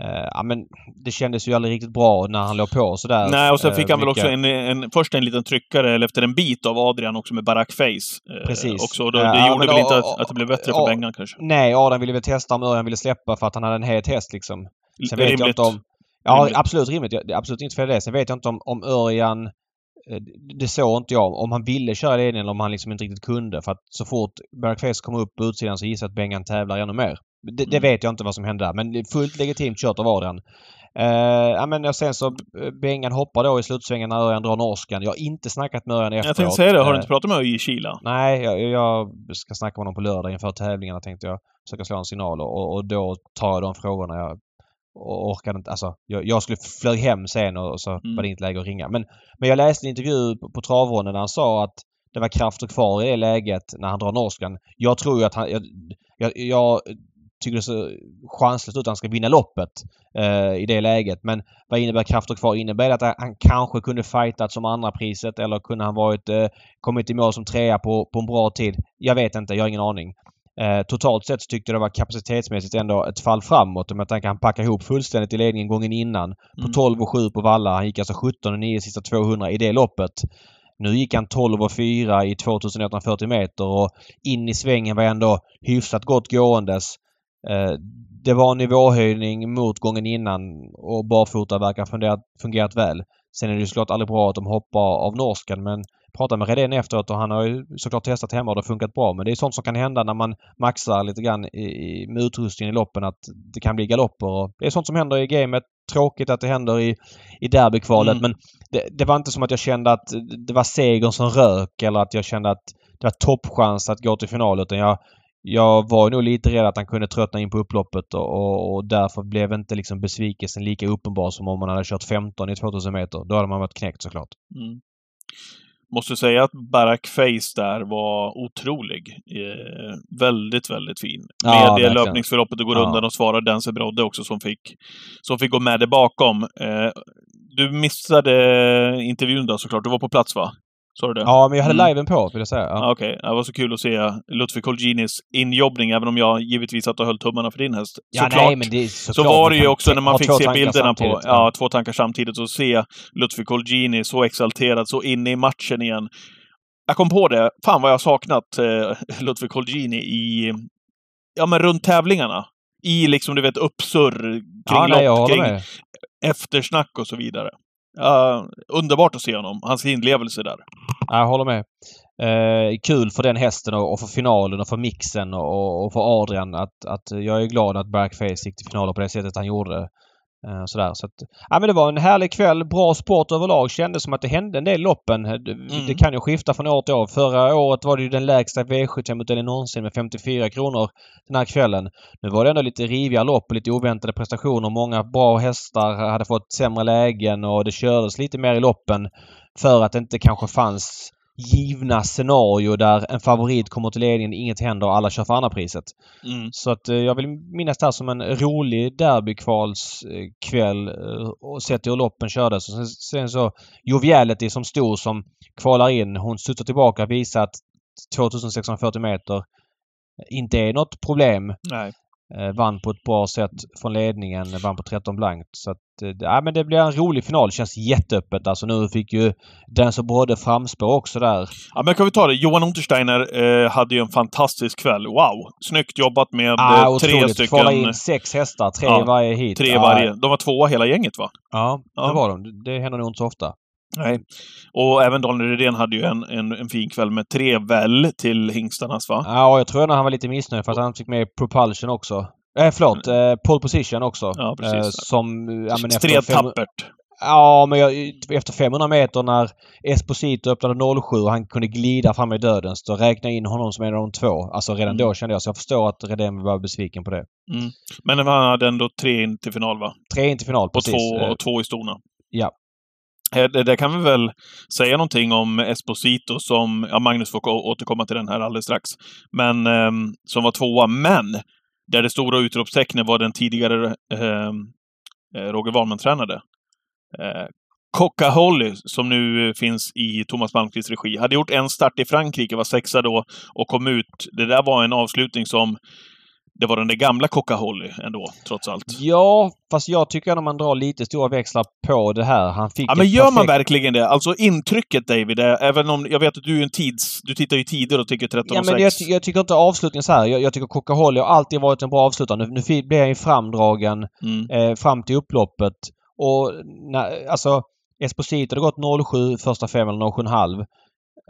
D: Eh, ja men det kändes ju aldrig riktigt bra när han låg på sådär.
C: Nej, och sen
D: eh,
C: fick han väl
D: mycket.
C: också en, en, först en liten tryckare, eller efter en bit av Adrian också med Barack Face. Eh,
D: Precis.
C: Också, och då, det
D: ja,
C: gjorde väl inte att, att det blev bättre för Bengan kanske.
D: Nej, Adam ville väl testa om Örjan ville släppa för att han hade en het häst liksom. Sen vet jag
C: Rimligt.
D: inte om... Ja,
C: Rimligt.
D: absolut rimligt. Det är absolut inte fel i det. Sen vet jag inte om, om Örjan... eh, Det såg inte jag. Om han ville köra ledningen eller om han liksom inte riktigt kunde. För att så fort Face kom upp på utsidan så gissar jag att Bengan tävlar ännu mer. Det, det
C: Mm.
D: vet jag inte vad som hände där. Men fullt legitimt kört av Adrian. Eh, ja, men sen så eh, Bengan hoppar då i slutsvängen när Örjan drar norskan. Jag har inte snackat med Örjan efteråt.
C: Jag tänkte säga det, har du inte pratat med Öje i Kila?
D: Nej, jag, jag ska snacka med honom på lördag inför tävlingarna tänkte jag. Försöka slå en signal och, och då tar jag de frågorna. Jag och orkade inte. Alltså, jag, jag skulle flög hem sen och, och så
C: Mm.
D: var det inte läge att ringa. Men, men jag läste en intervju på, på travronden där han sa att det var krafter kvar i det läget när han drar norskan. Jag tror ju att han... Jag, jag, jag tycker det ser chanslöst ut att han ska vinna loppet eh, i det läget. Men vad innebär krafter kvar? Innebär det att han kanske kunde fightat som andra priset eller kunde han varit, eh, kommit i mål som trea på, på en bra tid? Jag vet inte, jag har ingen aning. Eh, totalt sett tyckte jag det var kapacitetsmässigt ändå ett fall framåt. Om jag tänker han packade ihop fullständigt i ledningen gången innan. På
C: Mm.
D: 12 och 7 på Valla. Han gick alltså 17 och 9 sista 200 i det loppet. Nu gick han 12 och 4 i 2140 meter och in i svängen var ändå hyfsat gott gåendes. Eh, det var en nivåhöjning mot gången innan och barfota verkar fungerat, fungerat väl. Sen är det ju såklart aldrig bra att de hoppar av norskan men pratade med Redén efteråt och han har ju såklart testat hemma och det har funkat bra. Men det är sånt som kan hända när man maxar lite grann i, med utrustningen i loppen att det kan bli galopper. Och det är sånt som händer i gamet. tråkigt att det händer i, i derbykvalet
C: Mm.
D: men det, det var inte som att jag kände att det var segern som rök eller att jag kände att det var toppchans att gå till final utan jag, jag var nog lite rädd att han kunde tröttna in på upploppet och, och, och därför blev inte liksom besvikelsen lika uppenbar som om man hade kört 15 i 2000 meter. Då hade man varit knäckt såklart.
C: Mm. Måste säga att Barack Face där var otrolig. Eh, väldigt, väldigt fin.
D: Ja,
C: med det
D: verkligen.
C: löpningsförloppet och går
D: Ja.
C: undan och svarar Dense Brodde också som fick, som fick gå med det bakom. Eh, du missade intervjun då såklart. Du var på plats va? Sa du det?
D: Ja, men jag hade
C: Mm.
D: liven på vill jag säga.
C: Ja. Okej, det var så kul att se Lutfi Colginis injobbning, även om jag givetvis satt och höll tummarna för din häst.
D: Ja,
C: Såklart.
D: nej, men det är
C: Så
D: såklart
C: var det ju också när man fick se bilderna på, ja, två tankar samtidigt, och se Lutfi Colgjini så exalterad, så inne i matchen igen. Jag kom på det, fan vad jag har saknat eh, Lutfi Colgjini i, ja men runt tävlingarna. I liksom, du vet, uppsurr kring
D: Ja, nej,
C: lopp,
D: håller
C: kring eftersnack och så vidare. Uh, underbart att se honom, hans inlevelse där.
D: Jag håller med. Eh, kul för den hästen och, och för finalen och för mixen och, och för Adrian att, att jag är glad att Backface gick till finalen på det sättet han gjorde. Eh, sådär. Så att, ja, men det var en härlig kväll. Bra sport överlag. Kändes som att det hände en del loppen. Det,
C: Mm.
D: det kan ju skifta från år till år. Förra året var det ju den lägsta V75-modellen någonsin med 54 kronor den här kvällen. Nu var det ändå lite riviga lopp och lite oväntade prestationer. Många bra hästar hade fått sämre lägen och det kördes lite mer i loppen för att det inte kanske fanns givna scenario där en favorit kommer till ledningen, inget händer och alla kör för andra priset.
C: Mm.
D: Så att eh, jag vill minnas det här som en rolig derbykvalskväll eh, och sett hur loppen kördes. Och sen, sen så Joviality som stor som kvalar in. Hon studsar tillbaka och visar att 2640 meter inte är något problem.
C: Nej.
D: Eh, vann på ett bra sätt från ledningen. Vann på 13 blankt. Så att, eh, ja, men det blir en rolig final. Känns jätteöppet. Alltså nu fick ju den som brodde framspår också där.
C: Ja, men kan vi ta det? Johan Untersteiner eh, hade ju en fantastisk kväll. Wow! Snyggt jobbat med
D: Ah,
C: tre
D: otroligt. Kvala
C: stycken...
D: in sex hästar. Tre
C: Ja,
D: varje hit.
C: Tre varje. De var tvåa hela gänget va?
D: Ja,
C: Ja.
D: det var de. Det händer nog inte så ofta.
C: Nej. Och även Daniel Redén hade ju en, en, en fin kväll med tre väl till hingstarnas va?
D: Ja, jag tror ändå han var lite missnöjd för att han fick med propulsion också. Eh, förlåt, eh, pole position också.
C: Ja, precis.
D: Eh, som... Ja, men efter
C: tappert.
D: Ja, men jag, efter 500 meter när Esposito öppnade 07 och han kunde glida fram i dödens, då räknade jag in honom som en av de två. Alltså redan
C: Mm.
D: då kände jag, så jag förstår att Redén var besviken på det.
C: Mm. Men han hade ändå tre in till final va?
D: Tre in till final,
C: Och
D: precis.
C: två,
D: Eh,
C: och två i stona.
D: Ja.
C: Eh, det, det kan vi väl säga någonting om Esposito som, ja Magnus får återkomma till den här alldeles strax, men eh, som var tvåa. Men där det stora utropstecknet var den tidigare ehm, eh, Roger Wahlman-tränade. Eh, Coca Holly, som nu eh, finns i Thomas Malmqvists regi, hade gjort en start i Frankrike, var sexa då och kom ut. Det där var en avslutning som det var den där gamla Coca Holly ändå, trots allt.
D: Ja, fast jag tycker ändå man drar lite stora växlar på det här. Han fick
C: Ja, men gör man
D: perfekt-
C: verkligen det? Alltså intrycket David, är, även om jag vet att du är en tids... Du tittar ju tider och tycker 13
D: Ja, men jag,
C: 6.
D: ty- jag tycker inte avslutningen så här. Jag, jag tycker Coca-Cola har alltid varit en bra avslutare. Nu, nu blev han ju framdragen
C: Mm.
D: eh, fram till upploppet. Och när, alltså Esposito hade gått 07 första fem eller 07,5.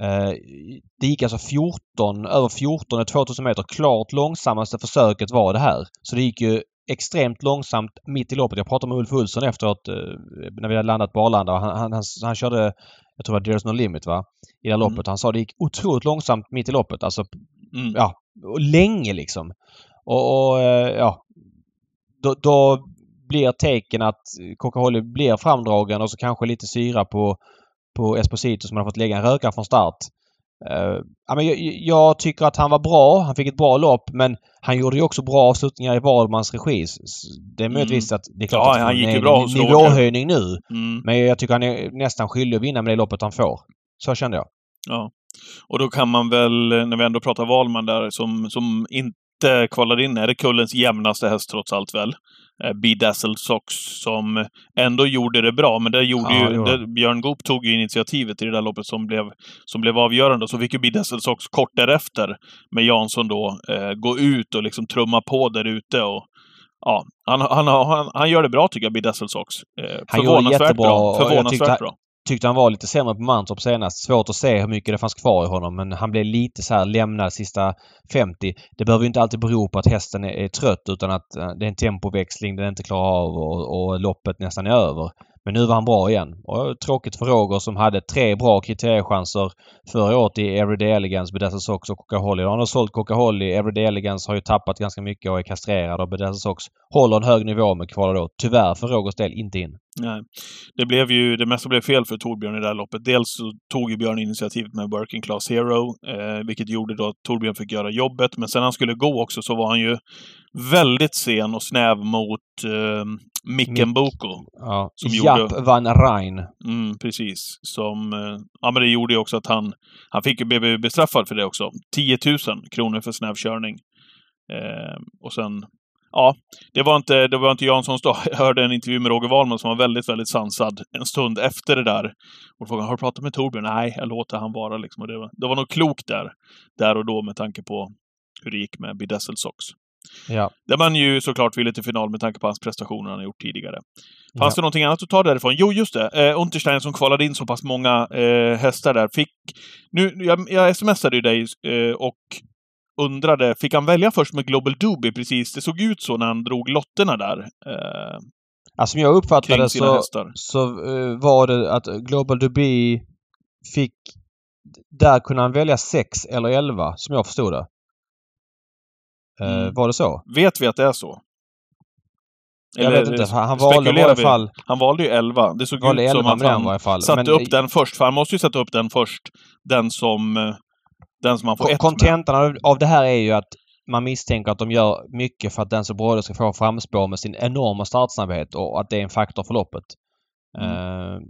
D: Eh, det gick alltså 14, över 14 i 2000 meter. Klart långsammaste försöket var det här. Så det gick ju extremt långsamt mitt i loppet. Jag pratade med Ulf Olsson efteråt eh, när vi hade landat på Arlanda. Han, han, han, han körde, jag tror det var There's No Limit va? I det här
C: Mm.
D: loppet. Han sa det gick otroligt långsamt mitt i loppet. Alltså
C: Mm.
D: ja, och länge liksom. Och, och eh, ja, då, då blir tecken att Coca-Cola blir framdragen och så kanske lite syra på, på Esposito som har fått lägga en rökare från start. Ja, men jag, jag tycker att han var bra. Han fick ett bra lopp men han gjorde ju också bra avslutningar i Wahlmans regi. Det är möjligtvis att det är klart
C: Ja,
D: att
C: han gick
D: är
C: ju
D: en
C: bra Roger.
D: nivåhöjning nu.
C: Mm.
D: Men jag tycker han är nästan skyldig att vinna med det loppet han får. Så kände jag.
C: Ja. Och då kan man väl, när vi ändå pratar Wahlman där, som, som inte kvalade in, är det kullens jämnaste häst trots allt väl? Eh, Bedazzled Sox som ändå gjorde det bra, men där gjorde
D: Ja,
C: ju...
D: det gjorde
C: Där, Björn Goop tog ju initiativet i det där loppet som blev, som blev avgörande. Så fick ju Bedazzled Sox kort därefter med Jansson då eh, gå ut och liksom trumma på där ute och Ja, han, han, han, han gör det bra tycker jag, Bedazzled Sox. Eh,
D: det
C: förvånansvärt bra. Förvånansvärt bra
D: tyckte han var lite sämre på Mantorp senast. Svårt att se hur mycket det fanns kvar i honom men han blev lite så här lämnad sista 50. Det behöver inte alltid bero på att hästen är, är trött utan att eh, det är en tempoväxling den inte klarar av och, och loppet nästan är över. Men nu var han bra igen. Och tråkigt för Roger som hade tre bra kriteriechanser förra året i Everyday Elegance, Bedazzled Sox och Coca-Holly. Han har sålt Coca-Holly. Everyday Elegance har ju tappat ganska mycket och är kastrerad och Bedazzled Sox håller en hög nivå men kvalar då tyvärr för Rogers del inte in.
C: Nej. Det blev ju, det mesta blev fel för Torbjörn i det här loppet. Dels så tog ju Björn initiativet med Working Class Hero, eh, vilket gjorde då att Torbjörn fick göra jobbet. Men sen när han skulle gå också så var han ju väldigt sen och snäv mot eh, Micken Boko.
D: Ja. Som Japp gjorde... van Rijn.
C: Mm, precis. Som, eh, ja men det gjorde ju också att han, han fick ju bli bestraffad för det också. 10 000 kronor för snäv körning. Eh, och sen ja, det var inte, det var inte Janssons [LAUGHS] dag. Jag hörde en intervju med Roger Wahlman som var väldigt, väldigt sansad en stund efter det där. Och frågade, har du pratat med Torbjörn? Nej, jag låter han vara liksom. Och det, var, det var nog klokt där, där och då med tanke på hur det gick med Bedazzled Sox.
D: Ja.
C: Där man ju såklart ville till final med tanke på hans prestationer han har gjort tidigare. Fanns ja. det någonting annat att ta därifrån? Jo, just det. Eh, Unterstein som kvalade in så pass många eh, hästar där fick... Nu, jag, jag smsade ju dig eh, och undrade, fick han välja först med Global Doobie precis? Det såg ut så när han drog lotterna där. Eh,
D: alltså, som jag uppfattade så, så uh, var det att Global Doobie fick... Där kunde han välja 6 eller 11, som jag förstod det. Uh, mm. Var det så?
C: Vet vi att det är så?
D: Jag vet inte. Han valde i alla fall...
C: Han valde ju 11. Det såg ut som att han satte Men... upp den först. För han måste ju sätta upp den först. Den som eh, den som man får
D: Kontentan av, av det här är ju att man misstänker att de gör mycket för att den som Brodde ska få framspår med sin enorma startsnabbhet och att det är en faktor för loppet. Mm. Uh,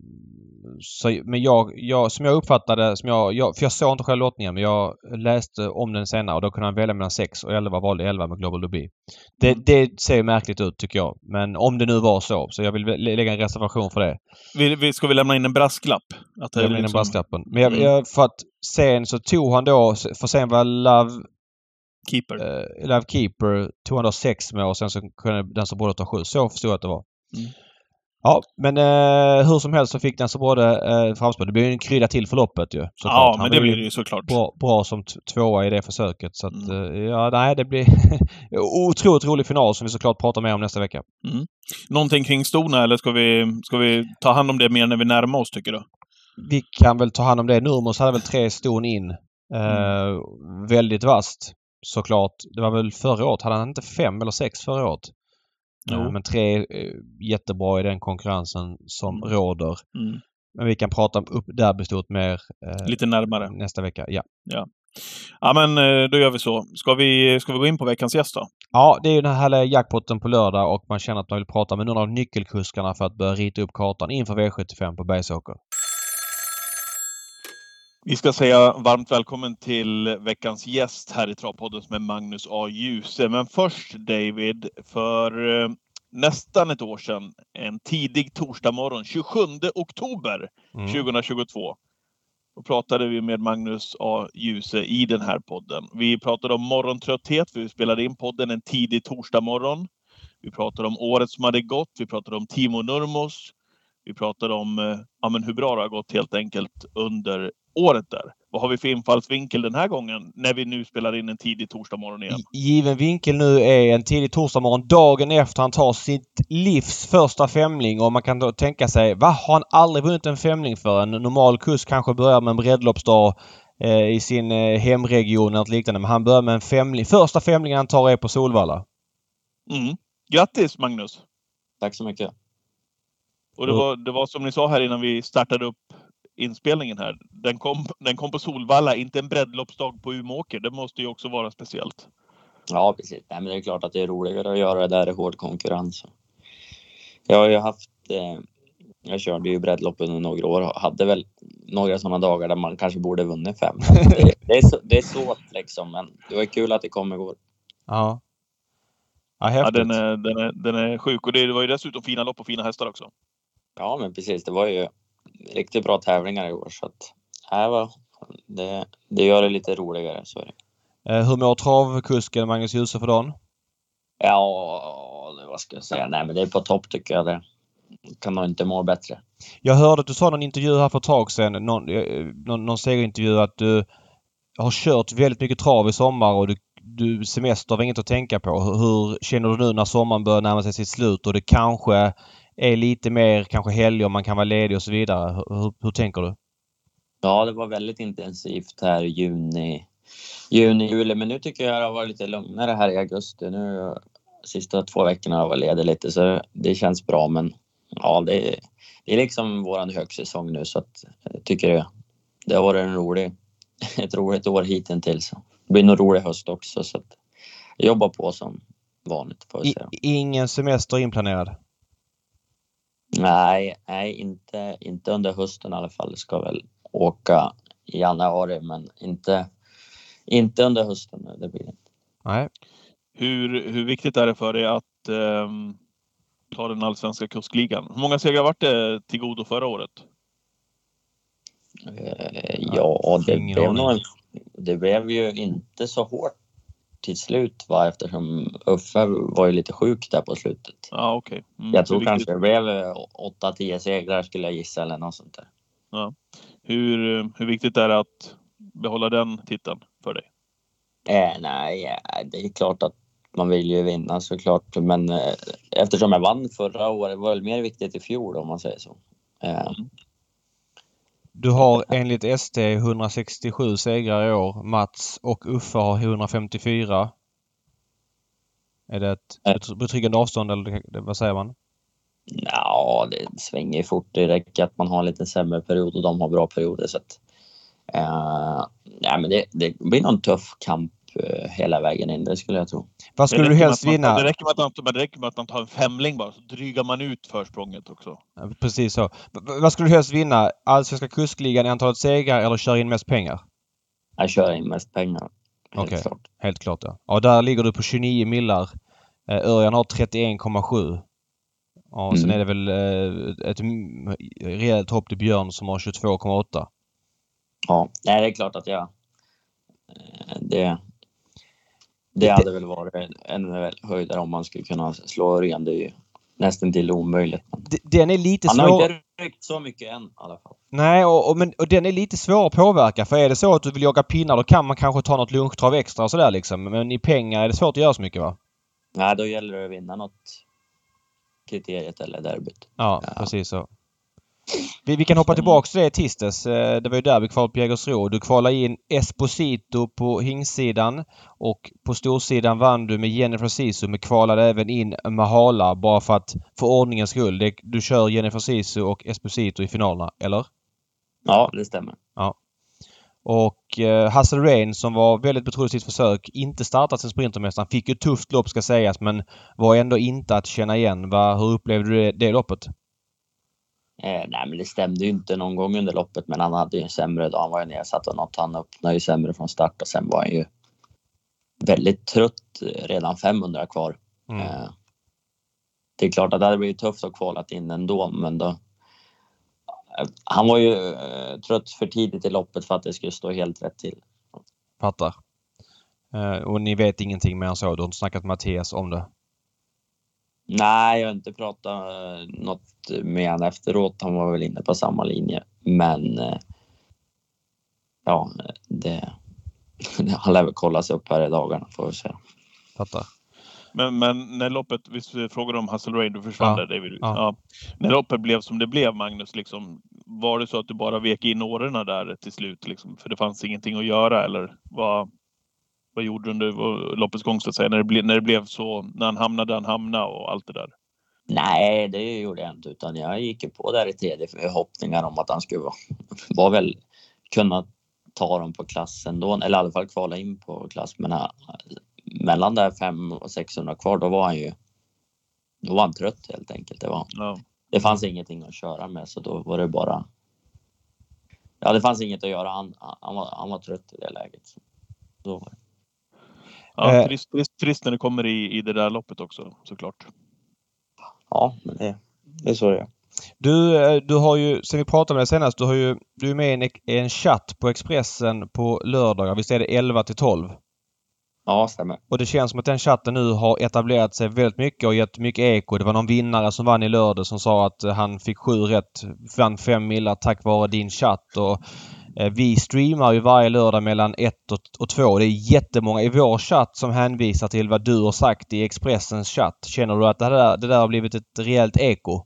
D: så, men jag, jag, som jag uppfattade, som jag, jag, för jag såg inte själv lottningen men jag läste om den senare och då kunde han välja mellan 6 och 11 valde 11 med Global Dubi. Det, mm. det ser märkligt ut tycker jag. Men om det nu var så, så jag vill lägga en reservation för det.
C: Vi, vi, ska vi lämna in en brasklapp?
D: Att lämna in liksom... en brasklappen. Men jag, mm. jag, för att sen så tog han då, för sen var Love
C: Keeper.
D: Uh, Love Keeper tog han då 6 med och sen så kunde den som borde ta 7. Så förstod jag att det var. Mm. Ja, men eh, hur som helst så fick den så både eh, framspår. Det blir en krydda till förloppet ju.
C: Ja, men det blir det ju såklart.
D: Bra, bra som tvåa i det försöket. Så att, mm. eh, ja, nej, det blir [LAUGHS] otroligt rolig final som vi såklart pratar mer om nästa vecka.
C: Mm. Någonting kring stona eller ska vi, ska vi ta hand om det mer när vi närmar oss tycker du?
D: Vi kan väl ta hand om det. Nurmos hade väl tre ston in. Eh, mm. Väldigt vast såklart. Det var väl förra året. Hade han inte fem eller sex förra året? Jo. Men tre är jättebra i den konkurrensen som mm. råder. Mm. Men vi kan prata om upp derbystort mer
C: eh, Lite närmare.
D: nästa vecka. Ja.
C: ja. Ja men eh, då gör vi så. Ska vi, ska vi gå in på veckans gäst då?
D: Ja, det är ju den här härliga jackpotten på lördag och man känner att man vill prata med någon av nyckelkuskarna för att börja rita upp kartan inför V75 på Bergsåker.
C: Vi ska säga varmt välkommen till veckans gäst här i Travpodden som är Magnus A. Djuse. Men först David, för eh, nästan ett år sedan, en tidig torsdag morgon, 27 oktober mm. 2022. Då pratade vi med Magnus A. Djuse i den här podden. Vi pratade om morgontrötthet, för vi spelade in podden en tidig torsdag morgon. Vi pratade om året som hade gått. Vi pratade om Timo Nurmos. Vi pratade om eh, ja, men hur bra det har gått helt enkelt under året där. Vad har vi för infallsvinkel den här gången när vi nu spelar in en tidig torsdagmorgon igen?
D: Given vinkel nu är en tidig torsdagmorgon dagen efter han tar sitt livs första femling och man kan då tänka sig, va? Har han aldrig vunnit en femling för? En normal kusk kanske börjar med en breddloppsdag eh, i sin eh, hemregion eller något liknande. Men han börjar med en femling. Första femlingen han tar är på Solvalla.
C: Mm. Grattis Magnus!
E: Tack så mycket!
C: Och det var, det var som ni sa här innan vi startade upp inspelningen här. Den kom, den kom på Solvalla, inte en breddloppsdag på Umeåker. Det måste ju också vara speciellt.
E: Ja, precis. Nej, men det är klart att det är roligare att göra det där i hård konkurrens. Jag har ju haft... Eh, jag körde ju breddlopp under några år och hade väl några sådana dagar där man kanske borde vunnit fem. [LAUGHS] Det, det, är så, det är svårt liksom, men det var kul att det kom igår.
D: Ja.
C: Ja, ja den, är, den, är, den är sjuk och det var ju dessutom fina lopp och fina hästar också.
E: Ja, men precis. Det var ju riktigt bra tävlingar i år så att äh, det, det gör det lite roligare. Så är det.
D: Eh, hur mår travkusken Magnus Djuse för dagen?
E: Ja, vad ska jag säga? Nej, men det är på topp tycker jag det. kan nog inte må bättre.
D: Jag hörde att du sa i någon intervju här för ett tag sedan, någon, eh, någon, någon segerintervju att du har kört väldigt mycket trav i sommar och du, du semester var inget att tänka på. Hur, hur känner du nu när sommaren börjar närma sig sitt slut och det kanske är lite mer kanske helger man kan vara ledig och så vidare. Hur, hur tänker du?
E: Ja, det var väldigt intensivt här i juni, juni, juli. Men nu tycker jag det har varit lite lugnare här i augusti. Nu sista två veckorna har jag varit ledig lite så det känns bra. Men ja, det, är, det är liksom våran högsäsong nu så att jag tycker det, det har varit en rolig, [LAUGHS] ett roligt år hittills. Det blir nog rolig höst också så att jag jobbar på som vanligt får säga.
D: ingen semester inplanerad?
E: Nej, nej inte, inte under hösten i alla fall. Jag ska väl åka i januari men inte, inte under hösten. Det blir inte.
D: Nej.
C: Hur, hur viktigt är det för dig att eh, ta den allsvenska kuskligan? Hur många segrar vart det till godo förra året?
E: Eh, ja, det blev, nog, det blev ju inte så hårt till slut va? eftersom Uffe var ju lite sjuk där på slutet.
C: Ja, okay.
E: Mm, jag tror kanske det blev 8-10 segrar skulle jag gissa eller något sånt där.
C: Ja. Hur, hur viktigt är det att behålla den titeln för dig?
E: Eh, nej, det är klart att man vill ju vinna såklart. Men eh, eftersom jag vann förra året var det mer viktigt i fjol om man säger så. Eh. Mm.
D: Du har enligt ST 167 segrar i år. Mats och Uffe har 154. Är det ett eh. betryggande avstånd eller vad säger man?
E: Ja, det svänger fort. Det räcker att man har en lite sämre period och de har bra perioder. Så att, uh, ja, men det, det blir nog en tuff kamp hela vägen in, det skulle jag tro.
D: Vad skulle du helst vinna?
C: Det räcker, med att man, det räcker med att man tar en femling bara, så drygar man ut försprånget också.
D: Ja, precis så. vad skulle du helst vinna? Allsvenska kuskligan, antalet segrar eller köra in mest pengar?
E: Jag kör in mest pengar.
D: Helt okay. klart. Helt klart ja. Ja, där ligger du på 29 millar. Örjan har 31,7. Ja, mm. sen är det väl eh, ett rejält hopp till Björn som har 22,8.
E: Ja, nej, det är klart att jag... Eh, det, det hade väl varit en höjdare om man skulle kunna slå Örjan. Det är ju nästan till omöjligt.
D: Den är lite
E: svår... Han har inte ryckt så mycket än i alla fall.
D: Nej, och, och, men, och den är lite svår att påverka. För är det så att du vill jaga pinnar då kan man kanske ta något lunchtrav extra och sådär liksom. Men i pengar är det svårt att göra så mycket va?
E: Nej, då gäller det att vinna något kriteriet eller derbyt.
D: Ja, ja. precis så. Vi, vi kan hoppa tillbaks till det tisdags. Eh, det var ju där vi kvalade på Jägersro. Du kvalade in Esposito på hingsidan och på storsidan vann du med Jennifer Sisu men kvalade även in Mahala bara för att för ordningens skull. du kör Jennifer Sisu och Esposito i finalerna, eller?
E: Ja, det stämmer.
D: Ja. Och eh, Hassel Rain som var väldigt betrodd i sitt försök, inte startat som Sprintermästaren. Fick ju tufft lopp ska sägas men var ändå inte att känna igen. Va, hur upplevde du det, det loppet?
E: Eh, nej men det stämde ju inte någon gång under loppet men han hade ju en sämre dag. Han var ju nedsatt och något. Han öppnade ju sämre från start och sen var han ju väldigt trött redan 500 kvar. Mm. Eh, det är klart att det hade blivit tufft att kvalat in ändå men då han var ju eh, trött för tidigt i loppet för att det skulle stå helt rätt till.
D: Fattar. Eh, och ni vet ingenting mer än så? Du har inte snackat med Mattias om det?
E: Nej, jag har inte pratat eh, något med honom efteråt. Han var väl inne på samma linje. Men ja, det, [LAUGHS] han lär väl kollas upp här i dagarna får vi se.
D: Fattar.
C: Men, men när loppet, vi frågade om Hustle Rain, du försvann ja. där David. Ja. ja. När loppet blev som det blev Magnus, liksom, var det så att du bara vek in årorna där till slut? Liksom, för det fanns ingenting att göra eller vad, vad gjorde du under loppets gång så att säga? När det, ble, när det blev så, när han hamnade där han hamnade och allt det där?
E: Nej, det gjorde jag inte utan jag gick på där i tredje förhoppningar om att han skulle vara, var väl kunna ta dem på klassen då, eller i alla fall kvala in på klass. Men mellan där 500 och 600 kvar, då var han ju då var han trött helt enkelt. Det, var, ja. det fanns ingenting att köra med så då var det bara... Ja, det fanns inget att göra. Han, han, var, han var trött i det läget. Så, då var det.
C: Ja, eh. trist, trist, trist, när det kommer i, i det där loppet också såklart.
E: Ja, men det, det är så det är.
D: Du, eh, du har ju, sen vi pratade med dig senast, du har ju, du är med i en, en chatt på Expressen på lördagar. Visst är det 11 till 12?
E: Ja, stämmer.
D: Och det känns som att den chatten nu har etablerat sig väldigt mycket och gett mycket eko. Det var någon vinnare som vann i lördag som sa att han fick sju rätt. Vann fem millar tack vare din chatt. Och Eh, vi streamar ju varje lördag mellan 1 och 2. Det är jättemånga i vår chatt som hänvisar till vad du har sagt i Expressens chatt. Känner du att det där, det där har blivit ett rejält eko?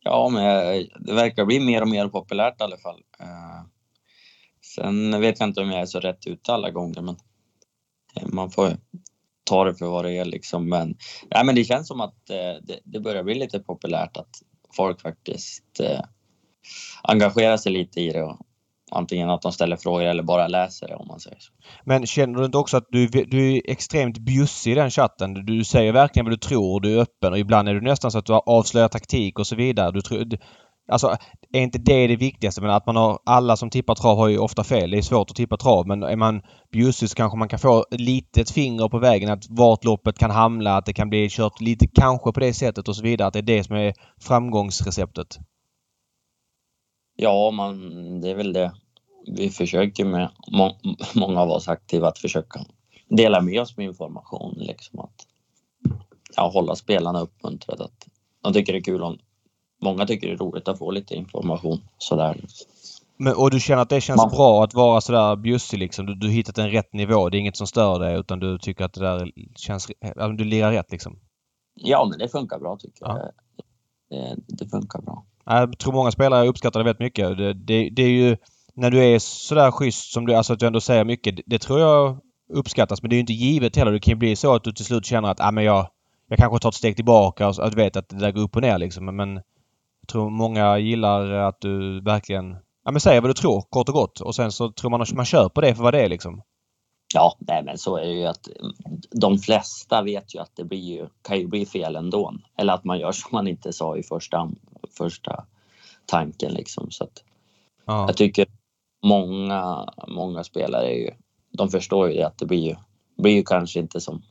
E: Ja, men eh, det verkar bli mer och mer populärt i alla fall. Eh, sen vet jag inte om jag är så rätt ute alla gånger, men man får ta det för vad det är liksom. Men, nej, men det känns som att det, det börjar bli lite populärt att folk faktiskt engagerar sig lite i det och antingen att de ställer frågor eller bara läser det om man säger så.
D: Men känner du inte också att du, du är extremt bjussig i den chatten? Du säger verkligen vad du tror, du är öppen och ibland är du nästan så att du avslöjar taktik och så vidare. Du tror, alltså, är inte det det viktigaste? Men att man har, alla som tippar trav har ju ofta fel. Det är svårt att tippa trav men är man bjussig så kanske man kan få ett litet finger på vägen att vart loppet kan hamna, att det kan bli kört lite kanske på det sättet och så vidare. Att det är det som är framgångsreceptet.
E: Ja, man, det är väl det vi försöker med, må, många av oss aktiva, att försöka dela med oss med information. Liksom att ja, hålla spelarna uppmuntrade. Att de tycker det är kul om, många tycker det är roligt att få lite information sådär.
D: Men, och du känner att det känns Man... bra att vara sådär bjussig liksom? Du, du hittat en rätt nivå. Det är inget som stör dig utan du tycker att det där känns... Du lirar rätt liksom?
E: Ja, men det funkar bra tycker ja. jag. Det, det, funkar bra.
D: Jag tror många spelare uppskattar det väldigt mycket. Det, det, det är ju när du är sådär schysst som du, alltså att du ändå säger mycket. Det tror jag uppskattas men det är ju inte givet heller. Det kan ju bli så att du till slut känner att ah, men jag, jag kanske tar ett steg tillbaka och att du vet att det där går upp och ner liksom. Men jag tror många gillar att du verkligen ja, men säger vad du tror kort och gott och sen så tror man att man på det för vad det är liksom.
E: Ja, nej, men så är det ju att de flesta vet ju att det blir ju, kan ju bli fel ändå. Eller att man gör som man inte sa i första, första tanken liksom. Så att ja. Jag tycker många, många spelare är ju, de förstår ju det att det blir ju, blir ju kanske inte som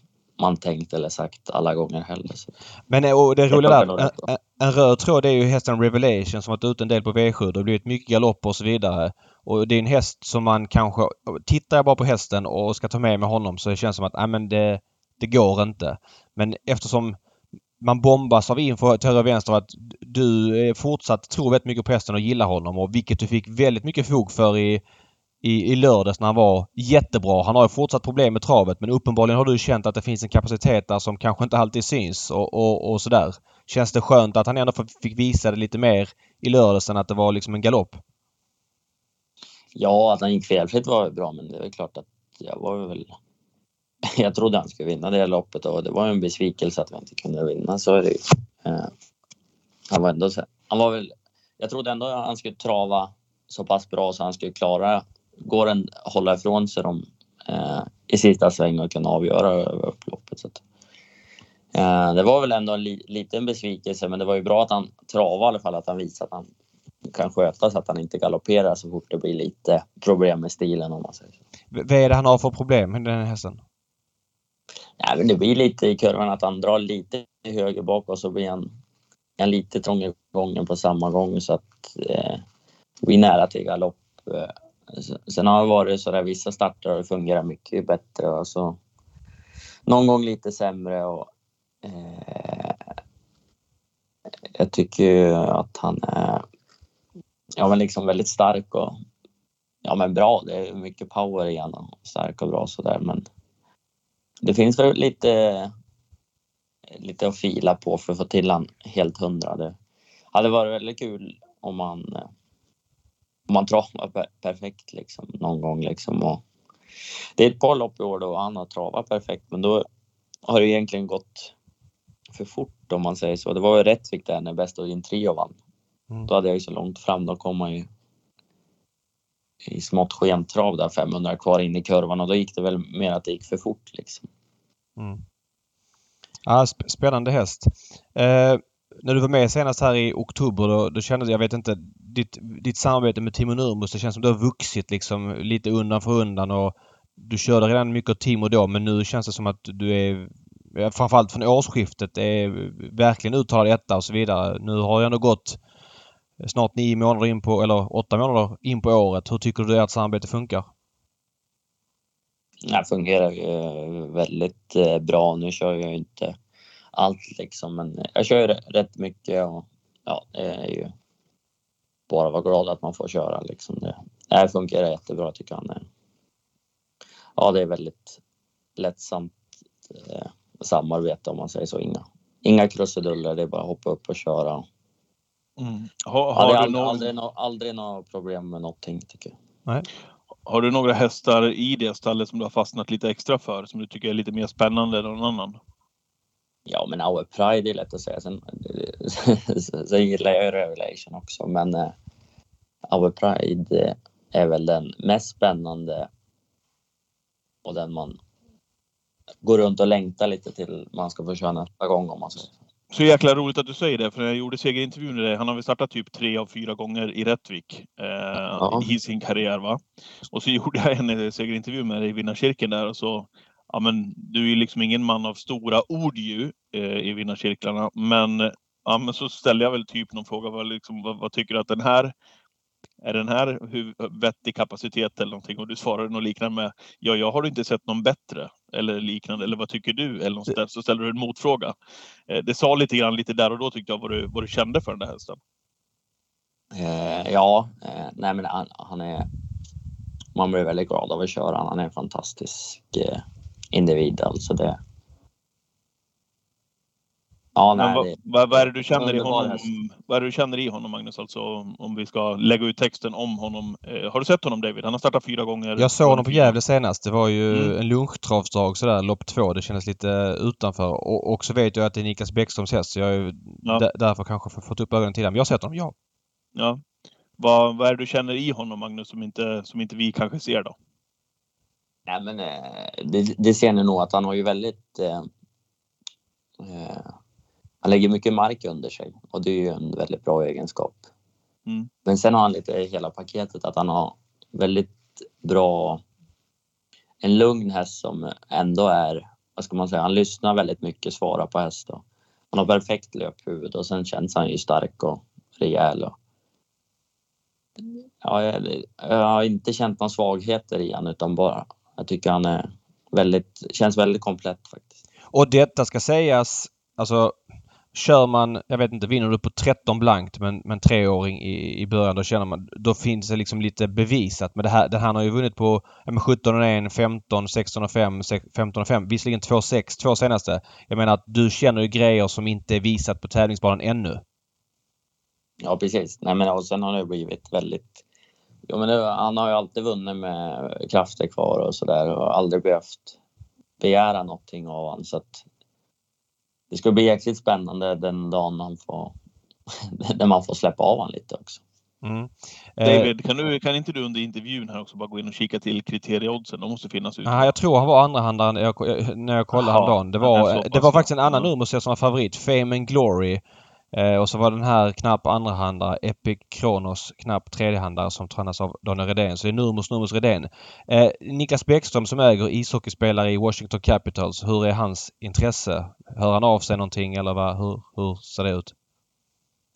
E: man tänkt eller sagt alla gånger heller. Så.
D: Men eh, och det roliga där, en, en röd tråd är ju hästen Revelation som varit ute en del på V7. Det har blivit mycket galopp och så vidare. Och det är en häst som man kanske... Tittar jag bara på hästen och ska ta med mig honom så det känns som att nej, men det, det går inte. Men eftersom man bombas av info till höger och vänster att du eh, fortsatt tror väldigt mycket på hästen och gillar honom och vilket du fick väldigt mycket fog för i, i, i lördags när han var jättebra. Han har ju fortsatt problem med travet men uppenbarligen har du känt att det finns en kapacitet där som kanske inte alltid syns och, och, och sådär. Känns det skönt att han ändå fick visa det lite mer i lördags än att det var liksom en galopp?
E: Ja, att han gick felfritt var bra men det är klart att jag var väl [LAUGHS] jag trodde han skulle vinna det loppet och det var en besvikelse att vi inte kunde vinna. Så är det eh, Han var ändå han var väl, jag trodde ändå att han skulle trava så pass bra så han skulle klara, Gåren hålla ifrån sig dem eh, i sista sväng och kunna avgöra över upploppet. Så att, eh, det var väl ändå en li, liten besvikelse men det var ju bra att han travade i alla fall, att han visade att han kan sköta så att han inte galopperar så fort det blir lite problem med stilen om man säger så.
D: Vad är det han har för problem med den här hästen?
E: Ja, men det blir lite i kurvan att han drar lite höger bak och så blir han, han lite trång i gången på samma gång så att eh, det blir nära till galopp. Eh, sen har det varit så där vissa starter har det fungerat mycket bättre och så någon gång lite sämre och eh, jag tycker att han är ja, men liksom väldigt stark och ja, men bra. Det är mycket power i honom. Stark och bra sådär men det finns väl lite, lite att fila på för att få till han helt hundra. Det hade varit väldigt kul om man, om man travar perfekt liksom någon gång liksom. Och det är ett par lopp i år då han har travat perfekt, men då har det egentligen gått för fort om man säger så. Det var ju Rättvik där när Best of in Trio vann. Mm. Då hade jag ju så långt fram, då kom man ju i smått skentrav där 500 kvar in i kurvan och då gick det väl mer att det gick för fort liksom. Mm.
D: Ja, sp spännande häst. Eh, när du var med senast här i oktober då, då kände jag, vet inte, ditt, ditt samarbete med Timo Nurmos, det känns som du har vuxit liksom lite undan för undan och du körde redan mycket Timo då men nu känns det som att du är framförallt från årsskiftet är verkligen uttalad etta och så vidare. Nu har jag ändå gått snart nio månader in på, eller åtta månader in på året. Hur tycker du att samarbetet funkar?
E: det fungerar ju eh, väldigt eh, bra. Nu kör jag ju inte allt liksom, men jag kör rätt mycket och ja, det är ju bara vara glad att man får köra liksom. Det, det fungerar jättebra tycker jag. Ja, det är väldigt lättsamt eh, samarbete om man säger så. Inga, inga krusiduller, det är bara att hoppa upp och köra.
C: Mm. Har,
E: har
C: har
E: du
C: någon...
E: aldrig, aldrig, aldrig några problem med någonting tycker jag.
D: Nej.
C: Har du några hästar i det stallet som du har fastnat lite extra för, som du tycker är lite mer spännande än någon annan?
E: Ja, men Our Pride är lätt att säga. Sen, [LAUGHS] sen gillar jag Revelation också, men uh, Our Pride är väl den mest spännande och den man går runt och längtar lite till man ska få köra nästa gång om man säger så.
C: Så jäkla roligt att du säger det, för när jag gjorde segerintervjun med dig, han har väl startat typ tre av fyra gånger i Rättvik eh, ja. i sin karriär. Va? Och så [LAUGHS] gjorde jag en segerintervju med dig i vinnarcirkeln där och så, ja men du är ju liksom ingen man av stora ord ju eh, i vinnarcirklarna, men, ja, men så ställde jag väl typ någon fråga, vad, liksom, vad, vad tycker du att den här är den här vettig kapacitet eller någonting? Och du svarade något liknande med ja, jag har inte sett någon bättre eller liknande. Eller vad tycker du? Eller något sådär, Så ställer du en motfråga. Eh, det sa lite grann lite där och då tyckte jag vad du, vad du kände för den där hästen.
E: Eh, ja, eh, nej men han, han, är. Man blir väldigt glad av att köra. Han är en fantastisk eh, individ alltså. Det,
C: Ja, nej, vad, vad, vad, är det du känner i honom? Vad är det du känner i honom, Magnus? Alltså om vi ska lägga ut texten om honom. Eh, har du sett honom David? Han har startat fyra gånger.
D: Jag såg honom på Gävle senast. Det var ju mm. en lunchtravsdag sådär, lopp två. Det kändes lite utanför. Och, och så vet jag att det är Niklas Bäckströms häst. Så jag har ja. därför kanske fått upp ögonen till honom. Jag har sett honom, ja.
C: Ja. Vad, vad är det du känner i honom, Magnus, som inte, som inte vi kanske ser då?
E: Nej, men eh, det, det ser ni nog att han har ju väldigt eh, eh han lägger mycket mark under sig och det är ju en väldigt bra egenskap. Mm. Men sen har han lite hela paketet att han har väldigt bra, en lugn häst som ändå är, vad ska man säga, han lyssnar väldigt mycket, svarar på häst. Och han har perfekt löphuvud och sen känns han ju stark och rejäl. Och, ja, jag, jag har inte känt några svagheter i honom utan bara, jag tycker han är väldigt, känns väldigt komplett faktiskt.
D: Och detta ska sägas, alltså Kör man, jag vet inte, vinner du på 13 blankt men, men treåring i, i början då känner man, då finns det liksom lite bevisat. Men det här, den här har ju vunnit på ja, 17 1, 15, 16 5, 15 5. Visserligen 2-6, två senaste. Jag menar att du känner ju grejer som inte är visat på tävlingsbanan ännu.
E: Ja precis. Nej men och sen har det blivit väldigt Ja, men det, han har ju alltid vunnit med krafter kvar och sådär och aldrig behövt begära någonting av honom. Så att det ska bli jäkligt spännande den dagen man får, [LAUGHS] när man får släppa av honom lite också.
C: Mm. David, kan, du, kan inte du under intervjun här också bara gå in och kika till kriterieoddsen? De måste finnas ute.
D: Nej, jag tror han var andrahandare när jag, när jag kollade häromdagen. Det var, det var faktiskt en annan nummer som var favorit. Fame and Glory. Eh, och så var den här knapp andrahandare, Epic Kronos, knapp tredjehandare som tränas av Daniel Redén. Så det är Nurmos Nurmos Redén. Eh, Niklas Bäckström som äger ishockeyspelare i Washington Capitals. Hur är hans intresse? Hör han av sig någonting eller vad, hur, hur ser det ut?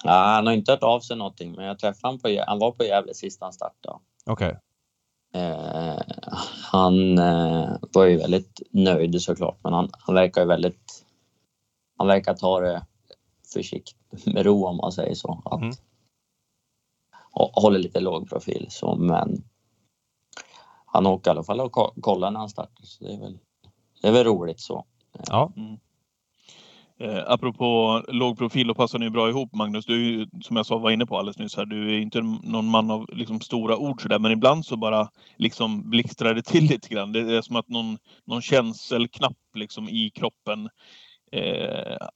E: Ja, han har inte hört av sig någonting men jag träffade honom på, han var på Gävle sist han startade.
D: Okej. Okay.
E: Eh, han eh, var ju väldigt nöjd såklart men han, han verkar ju väldigt... Han verkar ta det försiktigt med ro om man säger så. Att, mm. Håller lite låg profil så men han åker i alla fall och kollar när han startar så det är väl, det är väl roligt så.
D: Ja. Mm.
C: Eh, apropå låg profil, då passar ni bra ihop Magnus. Du är ju, som jag sa, var inne på alldeles nyss här, du är inte någon man av liksom, stora ord sådär, men ibland så bara liksom blixtrar det till lite grann. Det är som att någon, någon känselknapp liksom i kroppen eh,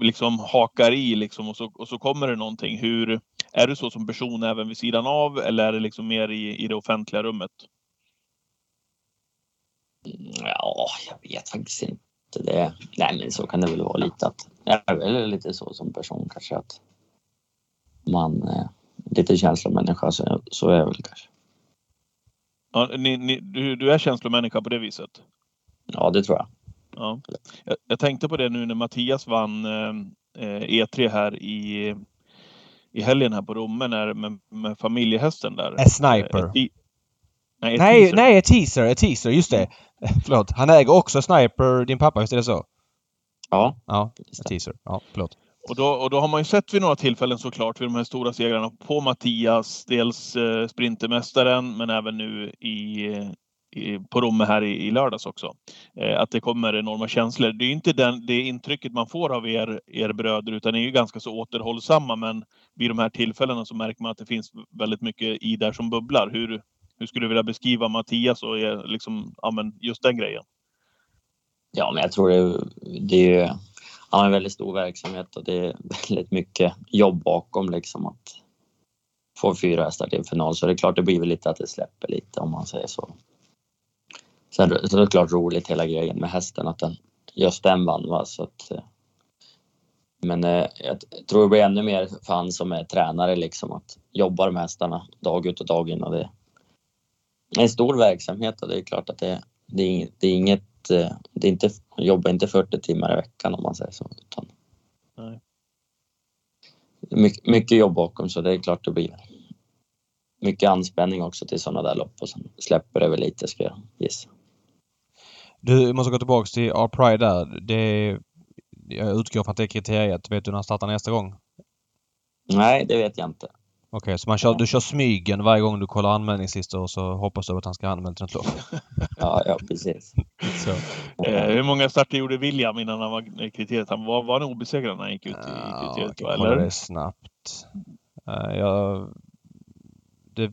C: liksom hakar i liksom och så, och så kommer det någonting. Hur, är du så som person även vid sidan av eller är det liksom mer i, i det offentliga rummet?
E: Ja, jag vet faktiskt inte. Det, nej, men så kan det väl vara lite att jag är väl lite så som person kanske att man är lite känslomänniska så, så är jag väl kanske.
C: Ja, ni, ni, du, du är känslomänniska på det viset?
E: Ja, det tror jag.
C: Ja. Jag, jag, tänkte på det nu när Mattias vann eh, E3 här i, i helgen här på Romme när, med, med familjehästen där.
D: A sniper. Eh,
C: Nej, ett
D: Nej,
C: teaser.
D: nej, ett teaser, ett teaser, just det. [LAUGHS] Förlåt. Han äger också Sniper, din pappa, visst är det så?
E: Ja,
D: Ja, ett teaser. Ja, förlåt.
C: Och då, och då har man ju sett vid några tillfällen såklart vid de här stora segrarna på Mattias, dels eh, Sprintermästaren men även nu i, i, på Romme här i, i lördags också. Eh, att det kommer enorma känslor. Det är ju inte den, det intrycket man får av er, er bröder utan ni är ju ganska så återhållsamma men vid de här tillfällena så märker man att det finns väldigt mycket i där som bubblar. Hur, hur skulle du vilja beskriva Mattias och er, liksom, ja, men just den grejen?
E: ja men jag tror det, det är ju en väldigt stor verksamhet och det är väldigt mycket jobb bakom liksom att få fyra hästar till final. Så det är klart det blir väl lite att det släpper lite om man säger så. Sen så är det klart roligt hela grejen med hästen att den, just den vann va så att eh, men eh, jag tror det blir ännu mer för han som är tränare liksom att jobba med hästarna dag ut och dag in och det är en stor verksamhet och det är klart att det, det, är, inget, det är inget, eh, det är inte, jobbar inte 40 timmar i veckan om man säger så. Utan
C: Nej.
E: mycket, mycket jobb bakom så det är klart det blir mycket anspänning också till sådana där lopp och sen släpper det väl lite ska jag gissa.
D: Du måste gå tillbaks till R-Pride där. Det, jag utgår från att det är kriteriet. Vet du när han startar nästa gång?
E: Nej, det vet jag inte.
D: Okej, så man kör, du kör smygen varje gång du kollar anmälningslistor och så hoppas du att han ska anmäla till ett lopp? [LAUGHS]
E: Ja, ja precis.
D: Så.
C: Eh, hur många starter gjorde William innan han var i kriteriet? Han var, var han obesegrad när han gick ut i
D: Ja, jag
C: kriteriet?
D: kan
C: eller?
D: det snabbt. Eh, jag... Det...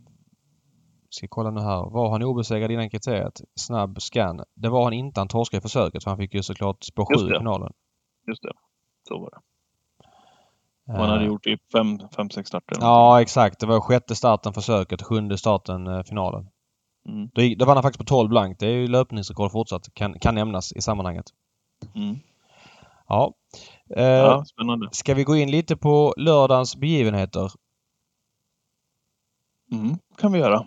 D: Ska kolla nu här. Var han obesegrad innan kriteriet? Snabb scan. Det var han inte. Han torskade i försöket för han fick ju såklart spår 7 i finalen.
C: Just det. Så var det. Han hade
D: Eh,
C: gjort typ fem, fem sex starter.
D: Ja, exakt. Det var sjätte starten försöket, sjunde starten eh, finalen.
C: Mm.
D: Då, gick- då vann han faktiskt på 12 blankt. Det är ju löpningsrekord fortsatt. Kan, kan nämnas i sammanhanget.
C: Mm.
D: Ja. Eh,
C: Ja, spännande.
D: Ska vi gå in lite på lördagens begivenheter?
C: Mm. kan vi göra.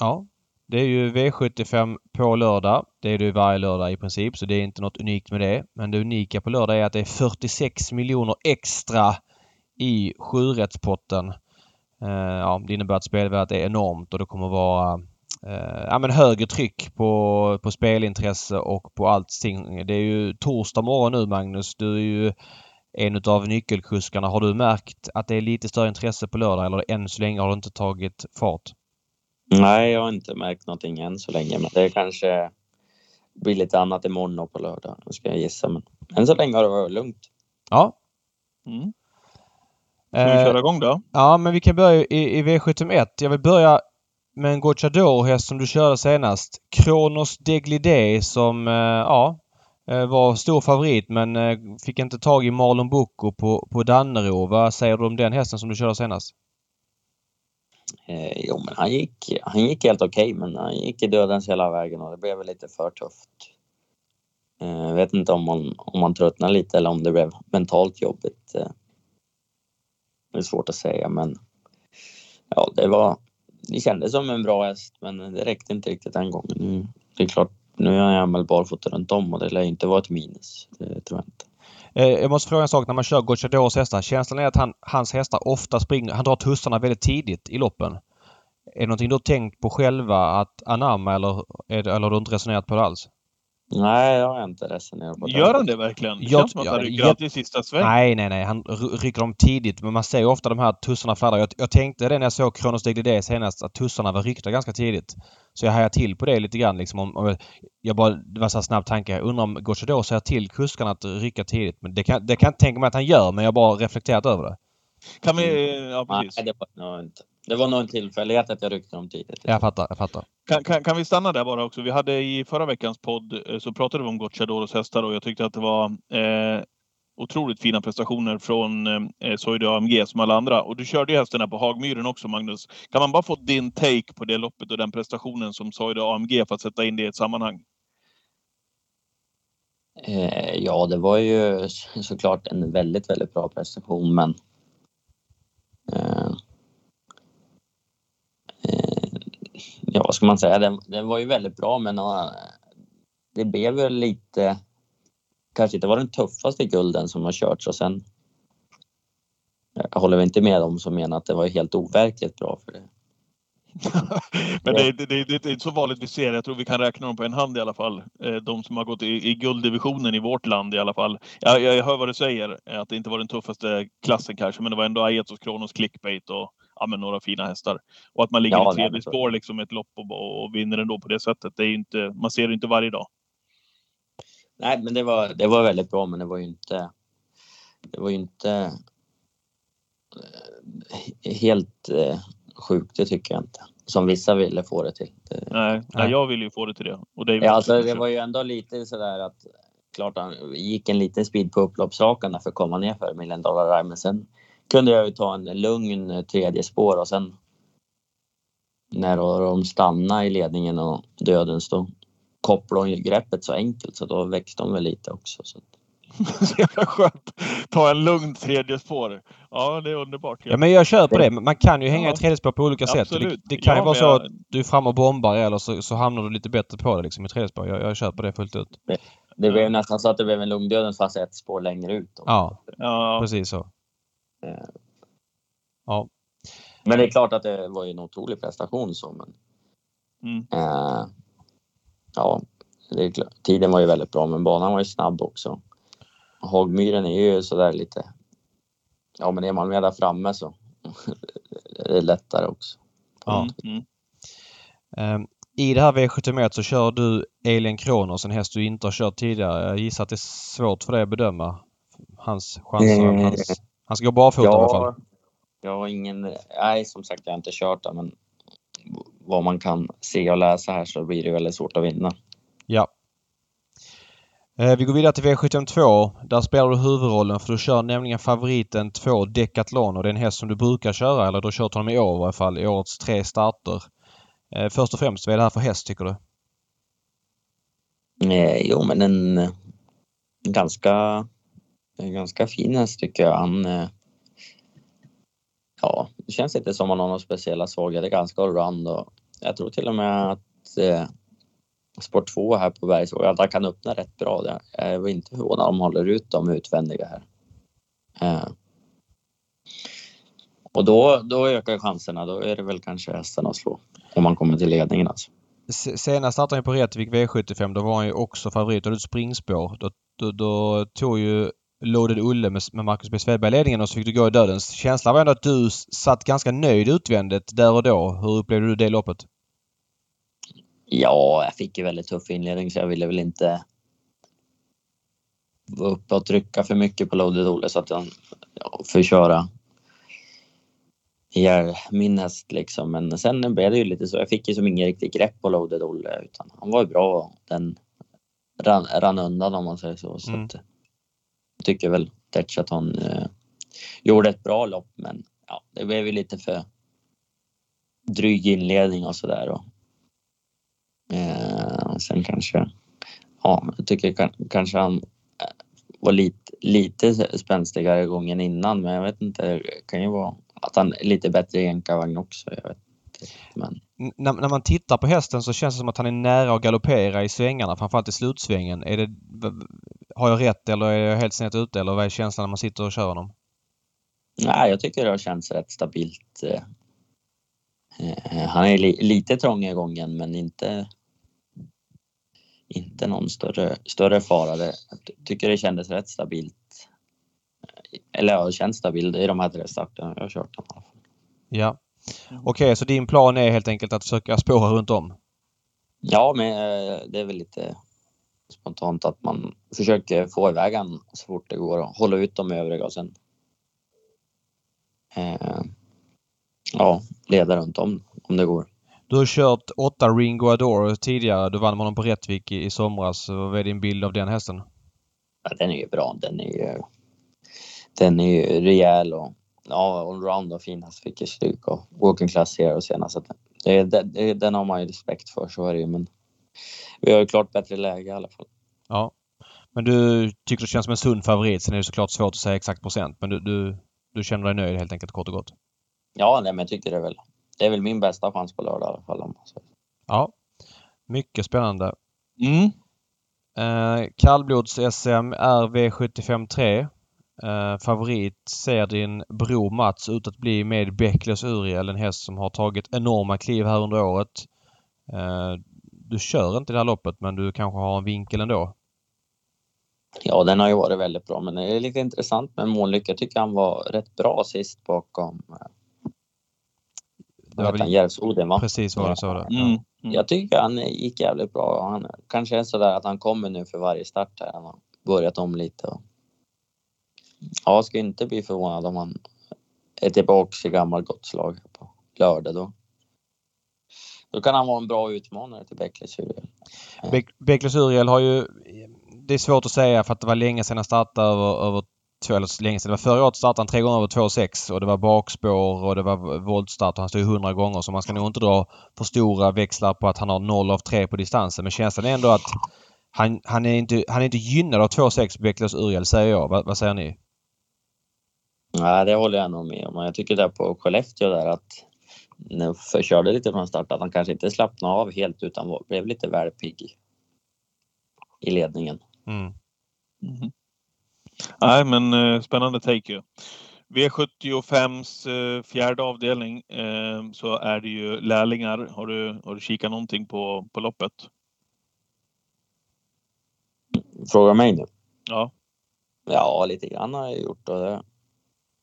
D: Ja. Det är ju V75 på lördag. Det är det ju varje lördag i princip, så det är inte något unikt med det. Men det unika på lördag är att det är 46 miljoner extra i sjurättspotten. Eh, ja, det innebär att spelvärdet är enormt och det kommer vara eh, ja, men högre tryck på, på spelintresse och på allting. Det är ju torsdag morgon nu Magnus. Du är ju en utav nyckelkuskarna. Har du märkt att det är lite större intresse på lördag eller än så länge har det inte tagit fart?
E: Nej, jag har inte märkt någonting än så länge, men det kanske blir lite annat imorgon och på lördag, ska jag gissa. Men än så länge har det varit lugnt.
D: Ja.
C: Mm. Ska vi
D: Eh,
C: köra igång då?
D: Ja, men vi kan börja i, i V71. Jag vill börja med en Gocciador-häst som du körde senast. Kronos Deglidé som, eh, ja, eh, Eh, var stor favorit men eh, fick inte tag i Marlon Bucco på, på Dannero. Vad säger du om den hästen som du körde senast?
E: Eh, jo, men han gick, han gick helt okej, men han gick i dödens hela vägen och det blev väl lite för tufft. Eh, jag vet inte om man, om man tröttnade lite eller om det blev mentalt jobbigt. Eh, det är svårt att säga, men ja, det var. Det kändes som en bra häst, men det räckte inte riktigt den gången. Mm, det är klart, nu är han väl barfota runt om och det lär inte vara ett minus. Det tror jag inte.
D: Eh, jag måste fråga en sak när man kör Gocciadors hästar. Känslan är att han, hans hästar ofta springer, han drar tussarna väldigt tidigt i loppen. Är det någonting du har tänkt på själva att anamma eller, eller har du inte resonerat på det alls?
E: Nej, jag har inte resonerat på
C: Gör han det verkligen? Det
D: Jag-
C: känns som att han rycker
D: jag-
C: i sista sväng.
D: Nej, nej, nej. Han ry- rycker dem tidigt. Men man ser ju ofta de här tussarna fladdra. Jag, jag tänkte det när jag såg Kronos Deglidé senast att tussarna var ryckta ganska tidigt. Så jag hajade till på det lite grann liksom. Om, om, jag bara, det var så här snabb tanke. Jag undrar om Gocciador säger till kuskarna att rycka tidigt. Men det kan, det kan jag inte tänka mig att han gör. Men jag har bara reflekterat över det.
C: Kan vi... Ja,
E: Nej,
C: precis.
E: det var nog inte. Det var nog en tillfällighet att jag ryckte dem tidigt.
D: Jag fattar, jag fattar.
C: Kan, kan, kan vi stanna där bara också? Vi hade i förra veckans podd eh, så pratade vi om Gocciadoros hästar och jag tyckte att det var eh, otroligt fina prestationer från eh, Soide AMG som alla andra. Och du körde ju hästarna på Hagmyren också Magnus. Kan man bara få din take på det loppet och den prestationen som Soide AMG för att sätta in det i ett sammanhang?
E: Eh, ja, det var ju såklart en väldigt, väldigt bra prestation, men Eh, eh, ja, vad ska man säga? Den, den var ju väldigt bra, men det blev väl lite kanske inte var den tuffaste gulden som har körts och sen jag håller väl inte med dem som menar att det var helt overkligt bra för det [LAUGHS]
C: Men det, det, det, det är inte så vanligt vi ser. Jag tror vi kan räkna dem på en hand i alla fall. Eh, de som har gått i, i gulddivisionen i vårt land i alla fall. Jag, jag hör vad du säger, att det inte var den tuffaste klassen kanske, men det var ändå Aetos, Kronos, Clickbait och ja, några fina hästar. Och att man ligger
E: Ja,
C: i tredje spår liksom ett lopp och, och vinner ändå på det sättet. Det är inte, man ser det inte varje dag.
E: Nej, men det var, det var väldigt bra, men det var ju inte... Det var ju inte eh, helt eh, sjukt, det tycker jag inte. Som vissa ville få det till. Det,
C: Nej, nej. Jag vill ju få det till det. Och det
E: ja, alltså, det var ju ändå lite sådär att klart han gick en liten speed på upploppsrakan där för att komma ner för Million Dollar men sen kunde jag ju ta en lugn tredje spår och sen när de stannade i ledningen och döden stod kopplade hon ju greppet så enkelt så då växte de väl lite också. Så. [LAUGHS]
C: så jävla skönt. Ta en lugn tredje spår. Ja, det är underbart.
D: Ja men jag köper det. Man kan ju hänga
C: Ja.
D: i tredje spår på olika sätt. Det, det kan ju
C: Ja,
D: vara
C: men
D: så
C: jag-
D: att du är framme och bombar eller så, så hamnar du lite bättre på det liksom i tredje spår. Jag, jag köper det fullt ut.
E: Det blev nästan så att det blev en lugndöden fast ett spår längre ut. Då.
D: Ja,
C: Ja,
D: precis så.
E: Men det är klart att det var ju en otrolig prestation så men
C: mm.
E: eh, ja, det är klart. tiden var ju väldigt bra men banan var ju snabb också. Hagmyren är ju sådär lite, ja men är man med där framme så [LAUGHS] är det lättare också.
D: Ja.
C: Mm. Mm.
D: Ehm, I det här V71 så kör du Alien Kronos, en häst du inte har kört tidigare. Jag gissar att det är svårt för dig att bedöma hans chanser.
E: Eh,
D: Hans, han ska gå barfota i alla fall.
E: Ja, jag har ingen, nej som sagt jag har inte kört den men vad man kan se och läsa här så blir det väldigt svårt att vinna.
D: Ja. Eh, vi går vidare till V72. Där spelar du huvudrollen för du kör nämligen favoriten 2 Decathlon och det är en häst som du brukar köra eller du har kört honom i år i alla fall i årets tre starter. Eh, först och främst, vad är det här för häst tycker du?
E: Eh, jo, men en ganska, en ganska fin häst tycker jag. Han, eh, ja, det känns inte som han har några speciella svagheter. Ganska allround och jag tror till och med att eh, sport 2 här på Bergsåker kan öppna rätt bra. där. Jag är inte förvånad om de håller ut de utvändiga här. Eh, och då, då ökar chanserna. Då är det väl kanske hästen att slå om man kommer till ledningen alltså.
D: Senast startade han på Rättvik V75. Då var han ju också favorit. Då hade du ett springspår. Då, då, då tog ju Loaded Ulle med, med Marcus B. Svedberg ledningen och så fick du gå i dödens. Känslan var ändå att du satt ganska nöjd utvändigt där och då. Hur upplevde du det loppet?
E: Ja, jag fick ju väldigt tuff inledning så jag ville väl inte vara uppe och trycka för mycket på Loaded Olle så att han ja, får köra ihjäl min häst liksom. Men sen blev det ju lite så. Jag fick ju som ingen riktigt grepp på Loaded Olle utan han var ju bra den rann, rann undan om man säger så. så
D: Mm.
E: att, jag tycker väl Tetch att han eh, gjorde ett bra lopp men ja, det blev ju lite för dryg inledning och sådär. Eh, sen kanske, ja, jag tycker kan, kanske han eh, var lite, lite spänstigare gången innan, men jag vet inte, det kan ju vara att han är lite bättre i jänkarvagn också. Jag vet inte, men
D: när, när man tittar på hästen så känns det som att han är nära att galoppera i svängarna, framförallt i slutsvängen. Är det, har jag rätt eller är jag helt snett ute eller vad är känslan när man sitter och kör honom?
E: nej, jag tycker det har känts rätt stabilt. Eh, eh, han är li, lite trång i gången, men inte inte någon större, större fara. Det, jag ty- tycker det kändes rätt stabilt. Eller ja, det känns stabilt i de här tre starterna jag har kört. dem.
D: Ja. Okej, så din plan är helt enkelt att försöka spåra runt om?
E: Ja, men eh, det är väl lite spontant att man försöker få iväg han så fort det går och hålla ut de övriga och sen eh, ja, leda runt om om det går.
D: Du har kört åtta Ringo Adore tidigare. Du vann med honom på Rättvik i, i somras. Vad är din bild av den hästen?
E: Ja, den är ju bra. Den är ju, den är ju rejäl och ja, allround och fin. Fick ju stryk och walking class hero senast. Det, det, den har man ju respekt för, så är det ju. Men vi har ju klart bättre läge i alla fall.
D: Ja. Men du tycker det känns som en sund favorit. Sen är det såklart svårt att säga exakt procent. Men du, du, du känner dig nöjd helt enkelt kort och gott?
E: Ja, nej, men jag tycker det väl, det är väl min bästa chans på lördag i alla fall.
D: Ja. Mycket spännande.
C: Mm.
D: Eh, Kallblods-SM är V75 3. Eh, favorit ser din bror Mats ut att bli med Beckles Uriel, en häst som har tagit enorma kliv här under året. Eh, du kör inte det här loppet men du kanske har en vinkel ändå?
E: Ja, den har ju varit väldigt bra, men det är lite intressant med Månlycke. Jag tycker han var rätt bra sist bakom
D: Det
E: vad
D: var
E: heter han?
D: väl
E: Järvsodden va?
D: precis vad du sa det.
C: Mm. Mm.
E: Jag tycker han gick jävligt bra. Han kanske är sådär att han kommer nu för varje start här. Han har börjat om lite. Och... Ja, jag ska inte bli förvånad om han är tillbaks i gammalt gott slag på lördag då. Då kan han vara en bra utmanare till Beckles Uriel.
D: Beck- Beckles Uriel har ju... Det är svårt att säga för att det var länge sedan han startade över, över två, eller länge sedan. Det var förra året startade han tre gånger över 2,6 och det var bakspår och det var voltstart och han stod hundra gånger så man ska nog inte dra för stora växlar på att han har 0 av 3 på distansen. Men känslan är ändå att han, han, är, inte, han är inte gynnad av 2,6 Beckles Uriel säger jag. Vad, vad säger ni?
E: Nej, det håller jag nog med om. Jag tycker där på Skellefteå där att när jag förkörde lite från start att han kanske inte slappnade av helt utan blev lite väl pigg i ledningen.
D: Mm.
C: Mhm. Nej, men eh, spännande take ju. V75s eh, fjärde avdelning eh, så är det ju lärlingar. Har du, har du kikat någonting på, på loppet?
E: Fråga mig nu.
C: Ja.
E: Ja, lite grann har jag gjort och det.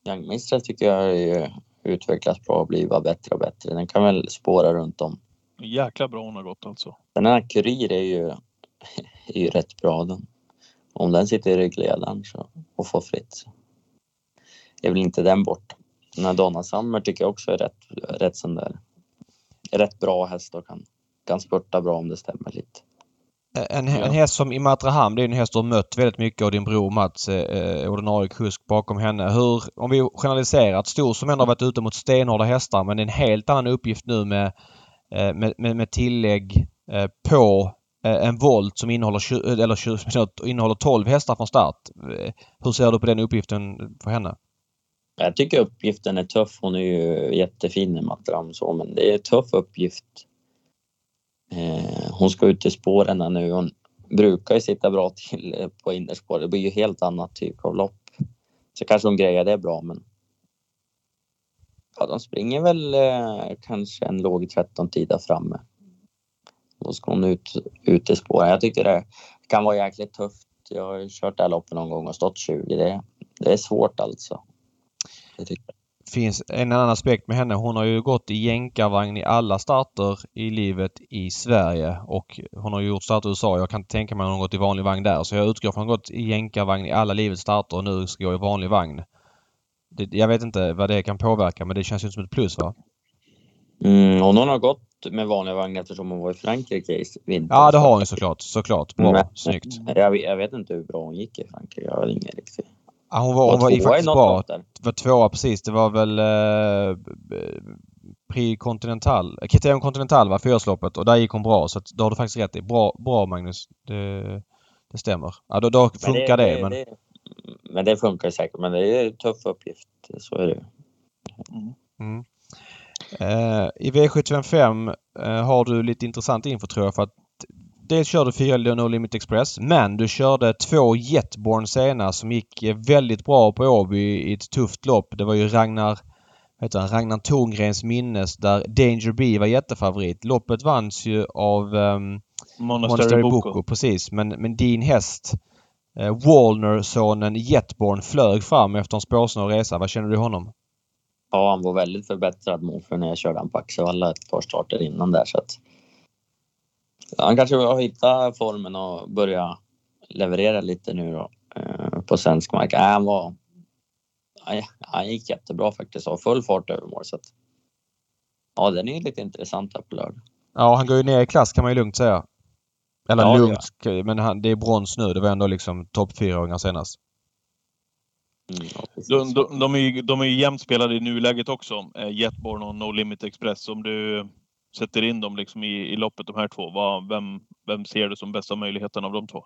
E: Young Mistress tycker jag har ju utvecklats bra och blivit bättre och bättre. Den kan väl spåra runt om.
C: Jäkla bra hon har gått alltså.
E: Den här Kurir är ju, [LAUGHS] är ju rätt bra den. Om den sitter i ryggledaren så, och får fritt så är väl inte den bort. Den här Donna Summer tycker jag också är rätt, rätt sån där rätt bra häst och kan, kan spurta bra om det stämmer lite.
D: En,
C: Ja.
D: en häst som Imatrahamn, det är en häst du har mött väldigt mycket och din bror Mats är eh, ordinarie kusk bakom henne. Hur, om vi generaliserar, att Stor som ändå har varit ute mot stenhårda hästar men det är en helt annan uppgift nu med, eh, med, med, med tillägg eh, på eh, Eh, en volt som innehåller, 20, eh, eller 20, innehåller 12 hästar från start. Eh, hur ser du på den uppgiften för henne?
E: Jag tycker uppgiften är tuff. Hon är ju jättefin i Matram så, men det är en tuff uppgift. Hon ska ut i spåren nu. Hon brukar ju sitta bra till på innerspår. Det blir ju helt annat typ av lopp. Så kanske hon grejer det bra, men. Ja, de springer väl eh, kanske en låg 13 tid där framme. Då ska hon ut, ut i spåren. Jag tycker det kan vara jäkligt tufft. Jag har kört det här loppet någon gång och stått 20. Det, det är svårt alltså. Det
D: finns en annan aspekt med henne. Hon har ju gått i jänkarvagn i alla starter i livet i Sverige och hon har ju gjort starter i USA. Jag kan inte tänka mig att hon gått i vanlig vagn där. Så jag utgår från att hon gått i jänkarvagn i alla livets starter och nu ska gå i vanlig vagn. Det, jag vet inte vad det kan påverka men det känns ju som ett plus va?
E: Mm, och hon har gått med vanlig vagn eftersom hon var i Frankrike i vinter.
D: Ja det har hon såklart. Såklart. Bra.
E: Men-
D: Snyggt.
E: Jag, vet- jag vet inte hur bra hon gick i Frankrike. Jag har ingen riktigt.
D: Ja, hon var, hon var
E: tvåa
D: faktiskt bra. var tvåa precis. Det var väl eh, Prix Continental, Criterium Continental var fyraårsloppet och där gick hon bra så att, då har du faktiskt rätt i. Bra, bra Magnus. Det, det stämmer. Ja, då, då funkar det, men...
E: det, men det funkar säkert. Men det är en tuff uppgift. Så är det.
D: Mm. Eh, I V755 eh, har du lite intressant info tror jag för att dels körde du fyra No Limit Express men du körde två Jetborn senare som gick väldigt bra på Åby i ett tufft lopp. Det var ju Ragnar heter han, Ragnar Torngrens minnes där Danger Bee var jättefavorit. Loppet vanns ju av um,
C: Monastery
D: Monastery
C: Boko.
D: Boko. Precis. Men, men din häst eh, Wallner-sonen Jetborn flög fram efter en spårsnål resa. Vad känner du honom?
E: Ja, han var väldigt förbättrad mot för när jag körde han på Axevalla ett par starter innan där. Så att, han kanske har hittat formen och börja leverera lite nu då, eh, på svensk mark. Nej, han var... Nej, han gick jättebra faktiskt och full fart över mål. Så att, ja, den är lite intressant här på lördag.
D: Ja, han går ju ner i klass kan man ju lugnt säga. Eller
E: Ja,
D: lugnt, men han, det är brons nu. Det var ändå liksom topp fyraåringar senast.
E: Mm, ja.
C: De, de, de, är ju, de är ju jämnt spelade i nuläget också. Eh, Jetborn och No Limit Express. Om du sätter in dem liksom i, i loppet, de här två. Vad, vem, vem ser du som bästa möjligheten av de två?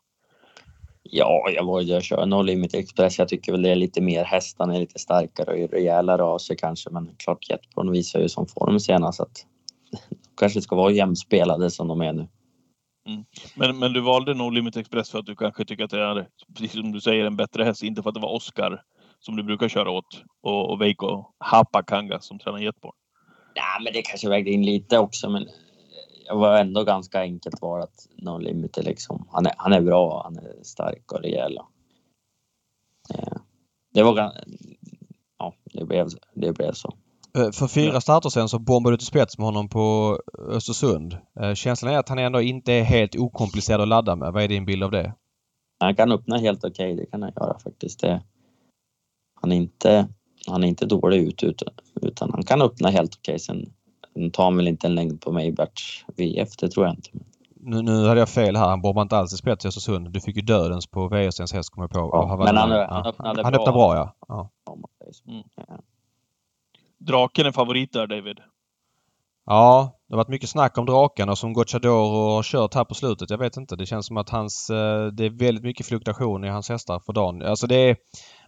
E: Ja, jag var jag kör No Limit Express. Jag tycker väl det är lite mer hästarna är lite starkare och rejälare av sig kanske. Men klart Jetborn visar ju som form senast att de [LAUGHS] kanske ska vara jämspelade som de är nu.
C: Men, men du valde No Limit Express för att du kanske tycker att det är, precis som du säger, en bättre häst. Inte för att det var Oscar som du brukar köra åt och, och Veiko Hapakanga som tränar jetboard?
E: Ja, men det kanske vägde in lite också, men jag var ändå ganska enkelt varat No Limit liksom. Han är, han är bra, han är stark och rejäl. Eh, Det var Ja, det blev, det blev så.
D: Eh, För fyra starter sen så bombade du till spets med honom på Östersund. Eh, Känslan är att han ändå inte är helt okomplicerad att ladda med. Vad är din bild av det?
E: Han kan öppna helt okej, det kan han göra faktiskt. Det, han, är inte, han är inte dålig ut utan, utan han kan öppna helt okej. Sen sen tar han väl inte en längd på Maybach VF, det tror jag inte.
D: Nu, nu hade jag fel här. Han bombade inte alls i spets i Östersund. Du fick ju dödens på Wäjerstens häst kommer jag på.
E: Ja,
D: han
E: men han-
D: ja.
E: han öppnade
D: han
E: bra.
D: öppnade bra ja. ja.
C: Mm. Draken är favorit där, David.
D: Ja, det har varit mycket snack om drakarna som Gocciador har kört här på slutet. Jag vet inte. Det känns som att hans... Eh, det är väldigt mycket fluktuation i hans hästar för dagen. Alltså det är...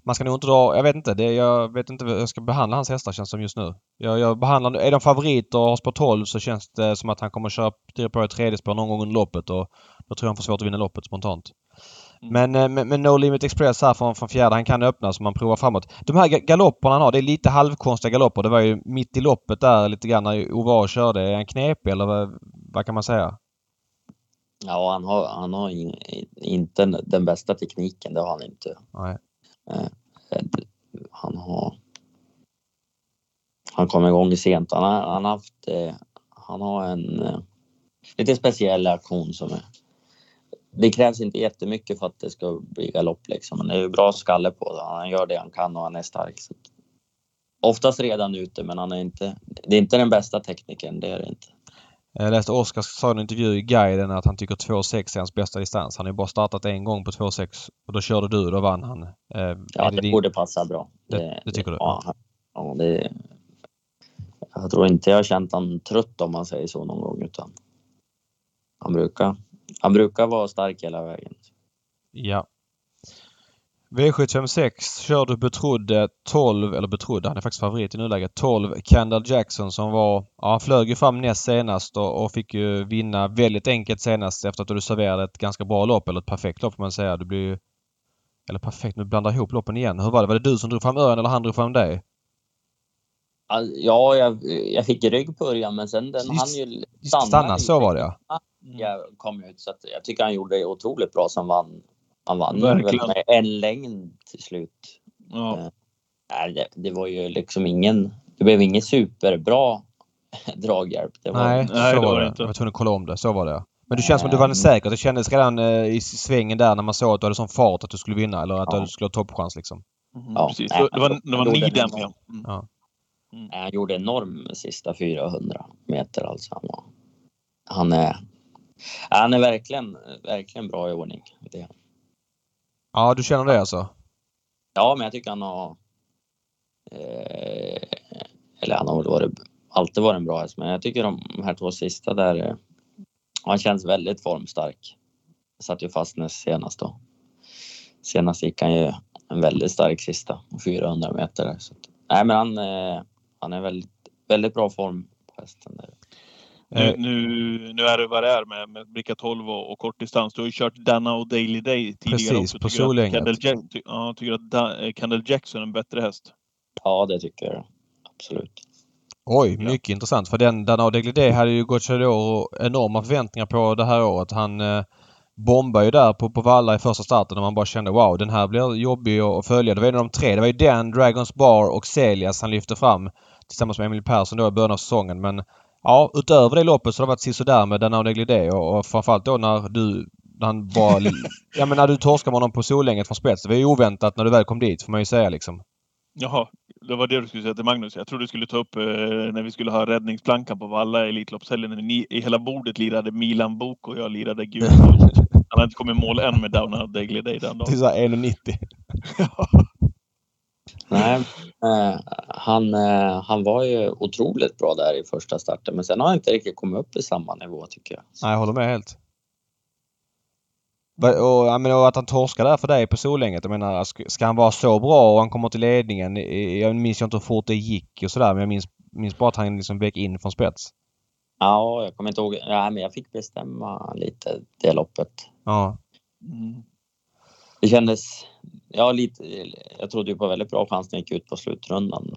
D: Man ska nog inte dra... Jag vet inte. Det, jag vet inte hur jag ska behandla hans hästar känns som just nu. Jag, jag behandlar... Är de favoriter och har spår 12 så känns det som att han kommer köra på i tredje spår någon gång under loppet och då tror jag han får svårt att vinna loppet spontant.
C: Mm.
D: Men eh, med, med No Limit Express här från, från fjärde, han kan öppna så man provar framåt. De här ga- galopperna han har, det är lite halvkonstiga galopper. Det var ju mitt i loppet där lite grann när Ovar körde. Är han knepig eller vad, vad kan man säga?
E: Ja, han har, han har in, inte den bästa tekniken, det har han inte.
D: Nej.
E: Eh, Han har... Han kom igång sent. Han har, han har haft... eh, Han har en lite speciell aktion som är... Det krävs inte jättemycket för att det ska bli galopp liksom. Men det är ju bra skalle på det. Han gör det han kan och han är stark. Så. Oftast redan ute, men han är inte... Det är inte den bästa tekniken, det är det inte.
D: Jag läste Oskar sa i en intervju i guiden att han tycker 2,6 är hans bästa distans. Han har ju bara startat en gång på 2,6 och då körde du och då vann han. Eh,
E: Ja, det
D: din-
E: borde passa bra.
D: Det- det tycker du?
E: Ja, han- ja det, jag tror inte jag har känt han trött om man säger så någon gång utan han brukar, han brukar vara stark hela vägen.
D: Ja. V756 kör du betrodde 12, eller betrodde, han är faktiskt favorit i nuläget, 12 Kendall Jackson som var, ja han flög ju fram näst senast och, och fick ju vinna väldigt enkelt senast efter att du serverade ett ganska bra lopp, eller ett perfekt lopp får man säga. Du blir ju, eller perfekt, nu blandar jag ihop loppen igen. Hur var det? Var det du som drog fram Örjan eller han drog fram dig?
E: Ja, jag, jag fick rygg på Örjan men sen den
D: Just-
E: hann ju
D: Stanna, så var det ja.
E: Jag kom ut så att jag tycker han gjorde det otroligt bra som vann. Han vann
C: Verkligen.
E: väl med en längd till slut.
C: Ja.
E: Nej, det, det var ju liksom ingen, det blev ingen superbra [LAUGHS] draghjälp. Det var,
D: Nej,
C: Nej,
D: så
C: det
D: var det.
C: det inte.
D: Jag var tvungen att kolla om det. Så var det. Men du känns som att du vann säkert. Det kändes redan eh, i svängen där när man såg att du hade sån fart att du skulle vinna eller att
E: Ja.
D: du skulle ha toppchans liksom.
C: Mhm,
E: Ja,
C: precis.
E: nej,
C: Det var, det var
E: gjorde
C: ni
E: det
C: den
E: bra.
C: ja. Mm.
D: Ja.
E: Nej, Han gjorde enorm sista 400 meter alltså. Han, var, han är, han är verkligen, verkligen bra i ordning. Det.
D: Ja, du känner det alltså?
E: Ja, men jag tycker han har... Eh, eller han har varit, alltid varit en bra häst, men jag tycker de här två sista där... Eh, han känns väldigt formstark. Satt ju fast näst senast då. Senast gick han ju en väldigt stark sista, 400 meter. Så att, nej, men han, eh, han är väldigt, väldigt bra form på hästen. Där.
C: Nu,
D: Eh.
C: nu, nu är det vad det är med, med bricka 12 och, och kortdistans. Du har ju kört Danna och Daily Day tidigare
D: Precis,
C: också.
D: på Solänget.
C: Kendall, Jack, ty, ja, tycker att da, eh, Kendall Jackson är en bättre häst?
E: Ja, det tycker jag absolut.
D: Oj,
C: Ja.
D: mycket intressant. För den Danao Deglidé hade ju Gocciador enorma förväntningar på det här året. Han eh, bombade ju där på, på Valla i första starten och man bara kände wow, den här blir jobbig att att följa. Det var en av de tre. Det var ju den, Dragons Bar och Celias han lyfte fram tillsammans med Emil Persson då i början av säsongen. Men ja, utöver det loppet så har det varit sisådär med Danao Deglidé och, och framförallt då när du när han bara... [LAUGHS] ja men när du torskade med honom på Solänget från spets. Det var ju oväntat när du väl kom dit får man ju säga liksom.
C: Jaha, det var det du skulle säga till Magnus. Jag trodde du skulle ta upp eh, när vi skulle ha räddningsplankan på Valla i Elitloppshelgen. När ni i hela bordet lirade Milan Bok och jag lirade gul. [LAUGHS] Han har inte kommit i mål än med Downa och Daily Day den dagen.
D: såhär 1,90. [LAUGHS]
E: Nej, eh, han, eh, han var ju otroligt bra där i första starten, men sen har han inte riktigt kommit upp i samma nivå tycker jag.
D: Nej, jag håller med helt. Och, jag menar, och att han torskar där för dig på Solänget. Jag menar, sk- ska han vara så bra och han kommer till ledningen. Jag minns ju inte hur fort det gick och sådär men jag minns, minns bara att han liksom vek in från spets.
E: Ja, jag kommer inte ihåg. Ja, men jag fick bestämma lite det loppet.
D: Ja.
C: Mm.
E: Det kändes, ja, lite, jag trodde ju på väldigt bra chans när jag gick ut på slutrundan.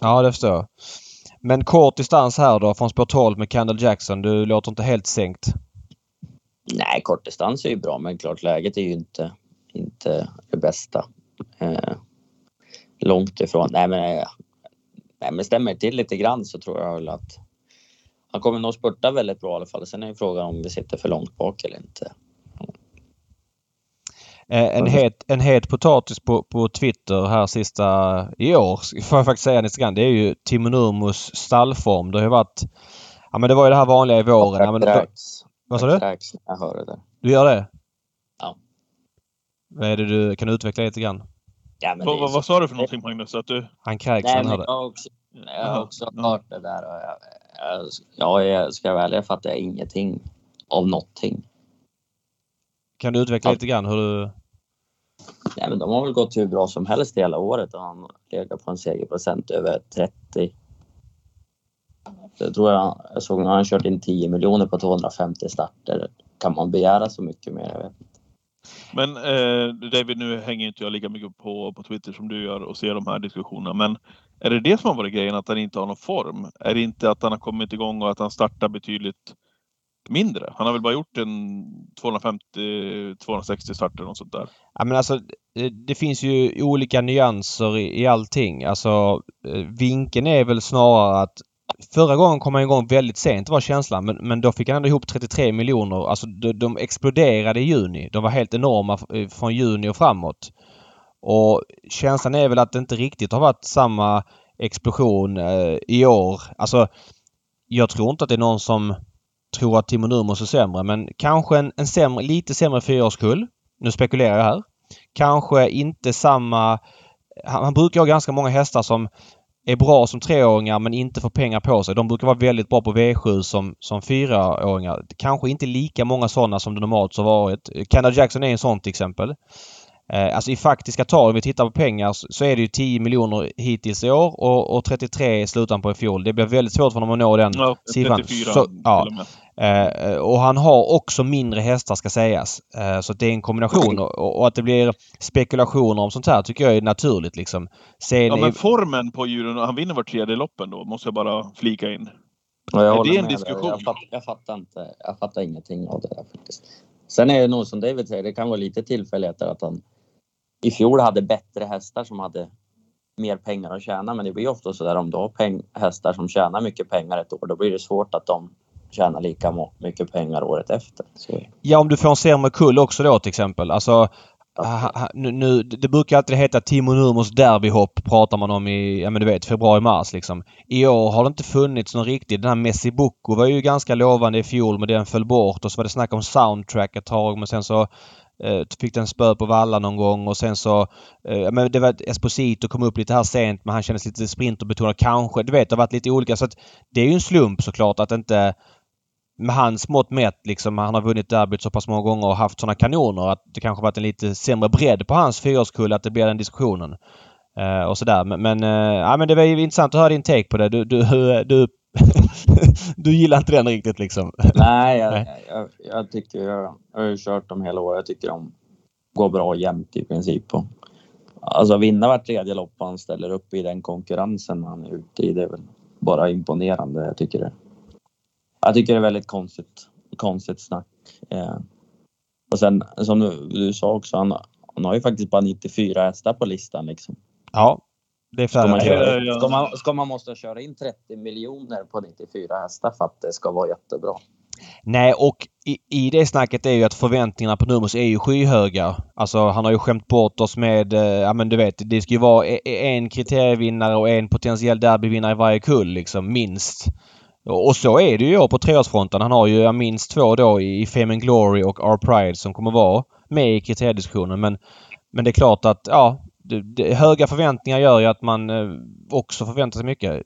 D: Ja, det förstår jag. Men kort distans här då från spår 12 med Kendall Jackson. Du låter inte helt sänkt.
E: Nej, kortdistans är ju bra, men klart läget är ju inte, inte det bästa. Eh, långt ifrån. Nej, men, eh, nej, men stämmer till lite grann så tror jag väl att han kommer nog spurta väldigt bra i alla fall. Sen är ju frågan om vi sitter för långt bak eller inte.
D: Eh, En het, en het potatis på, på Twitter här sista i år, får jag [LAUGHS] faktiskt säga lite grann. Det är ju Timo Nurmos stallform. Det har ju varit... Ja men det var ju det här vanliga i våren. Ja, men, då,
E: kräks.
D: vad sa
E: Jag
D: du?
E: kräks jag hör det där.
D: Du gör det?
E: Ja.
D: Vad är det du... Kan du utveckla lite grann?
E: Ja, men
C: Vad, vad, sa du för någonting Magnus? Att du...
D: Han kräks
E: Nej,
D: han hörde.
E: jag har också, jag har också
C: ja.
E: hört det där. Och jag, jag, ja, jag ska vara ärlig, jag fattar ingenting av någonting.
D: Kan du utveckla
E: Ja.
D: lite grann hur du...
E: Nej, men de har väl gått hur bra som helst hela året och han legat på en segerprocent över 30. Det tror jag, jag såg när han kört in 10 miljoner på 250 starter. Kan man begära så mycket mer? Jag vet. inte.
C: Men eh, David, nu hänger inte jag lika mycket på, på Twitter som du gör och ser de här diskussionerna. Men är det det som har varit grejen, att han inte har någon form? Är det inte att han har kommit igång och att han startar betydligt mindre? Han har väl bara gjort en 250-260 starter och sånt där.
D: Ja men alltså det, finns ju olika nyanser i, i allting. Alltså eh, vinkeln är väl snarare att Förra gången kom han igång väldigt sent var känslan men, men då fick han ändå ihop 33 miljoner. Alltså de, de exploderade i juni. De var helt enorma eh, från juni och framåt. Och känslan är väl att det inte riktigt har varit samma explosion eh, i år. Alltså jag tror inte att det är någon som tror att Timo Nurmos är sämre men kanske en, en sämre, lite sämre fyraårskull. Nu spekulerar jag här. Kanske inte samma... Han, han brukar ha ganska många hästar som är bra som treåringar men inte får pengar på sig. De brukar vara väldigt bra på V7 som, som fyraåringar. Kanske inte lika många sådana som det normalt har varit. Canada Jackson är en sån till exempel. Eh, alltså i faktiska tal, om vi tittar på pengar, så är det ju 10 miljoner hittills i år och, och 33 i slutan på i fjol. Det blir väldigt svårt för dem att nå den
C: Ja,
D: siffran.
C: 34
D: Så, ja. Eh, och han har också mindre hästar ska sägas. Eh, så att det är en kombination och, och att det blir spekulationer om sånt här tycker jag är naturligt liksom. Sen
C: Ja,
D: är-
C: men formen på djuren, han vinner var tredje loppen då, måste jag bara flika in.
E: Jag
C: Är det en diskussion?
E: Jag, fatt, jag, fattar inte, jag fattar ingenting av det där faktiskt. Sen är det nog som David säger, det kan vara lite tillfälligheter att han i fjol hade bättre hästar som hade mer pengar att tjäna. Men det blir ofta så där om du har hästar som tjänar mycket pengar ett år, då blir det svårt att de tjänar lika mycket pengar året efter. Så,
D: Ja, om du får en sämre kull också då till exempel. Alltså, ha, nu, nu, det brukar alltid heta Timo Nurmos derbyhopp pratar man om i, ja men du vet, februari-mars liksom. I år har det inte funnits någon riktig. Den här Messi Bocco var ju ganska lovande i fjol men den föll bort och så var det snack om soundtrack ett tag men sen så eh, fick den spö på valla någon gång och sen så... Eh, men det var Esposito kom upp lite här sent men han kändes lite sprinterbetonad kanske. Du vet, det har varit lite olika så att det är ju en slump såklart att inte med hans mått mätt liksom, han har vunnit derbyt så pass många gånger och haft sådana kanoner att det kanske varit en lite sämre bredd på hans fyraårskull att det blir den diskussionen. Eh, och sådär. Men, men, eh, ja, men det var ju intressant att höra din take på det. Du, du, [LAUGHS] du, du gillar inte den riktigt liksom.
E: nej, jag. Jag, jag tycker jag, jag har ju kört dem hela året. Jag tycker de går bra jämt i princip. Och, alltså vinna vart tredje lopp han ställer upp i den konkurrensen han är ute i, det är väl bara imponerande. Jag tycker det. Jag tycker det är väldigt konstigt, konstigt snack. Eh, och sen som du, du sa också, han, han har ju faktiskt bara 94 hästar på listan liksom.
D: Ja, det är
E: Ska man, köra, ska, man, ska man måste köra in 30 miljoner på 94 hästar för att det ska vara jättebra?
D: Nej, och i, i det snacket är ju att förväntningarna på Nurmos är ju skyhöga. Alltså han har ju skämt bort oss med, eh, ja men du vet, det ska ju vara e- e- en kriterievinnare och en potentiell derbyvinnare i varje kull liksom, minst. Och så är det ju på treårsfronten. Han har ju minst två då i i Fame and Glory och Our Pride som kommer vara med i kriteriediskussionen. Men, men det är klart att, ja, det, det, höga förväntningar gör ju att man eh, också förväntar sig mycket.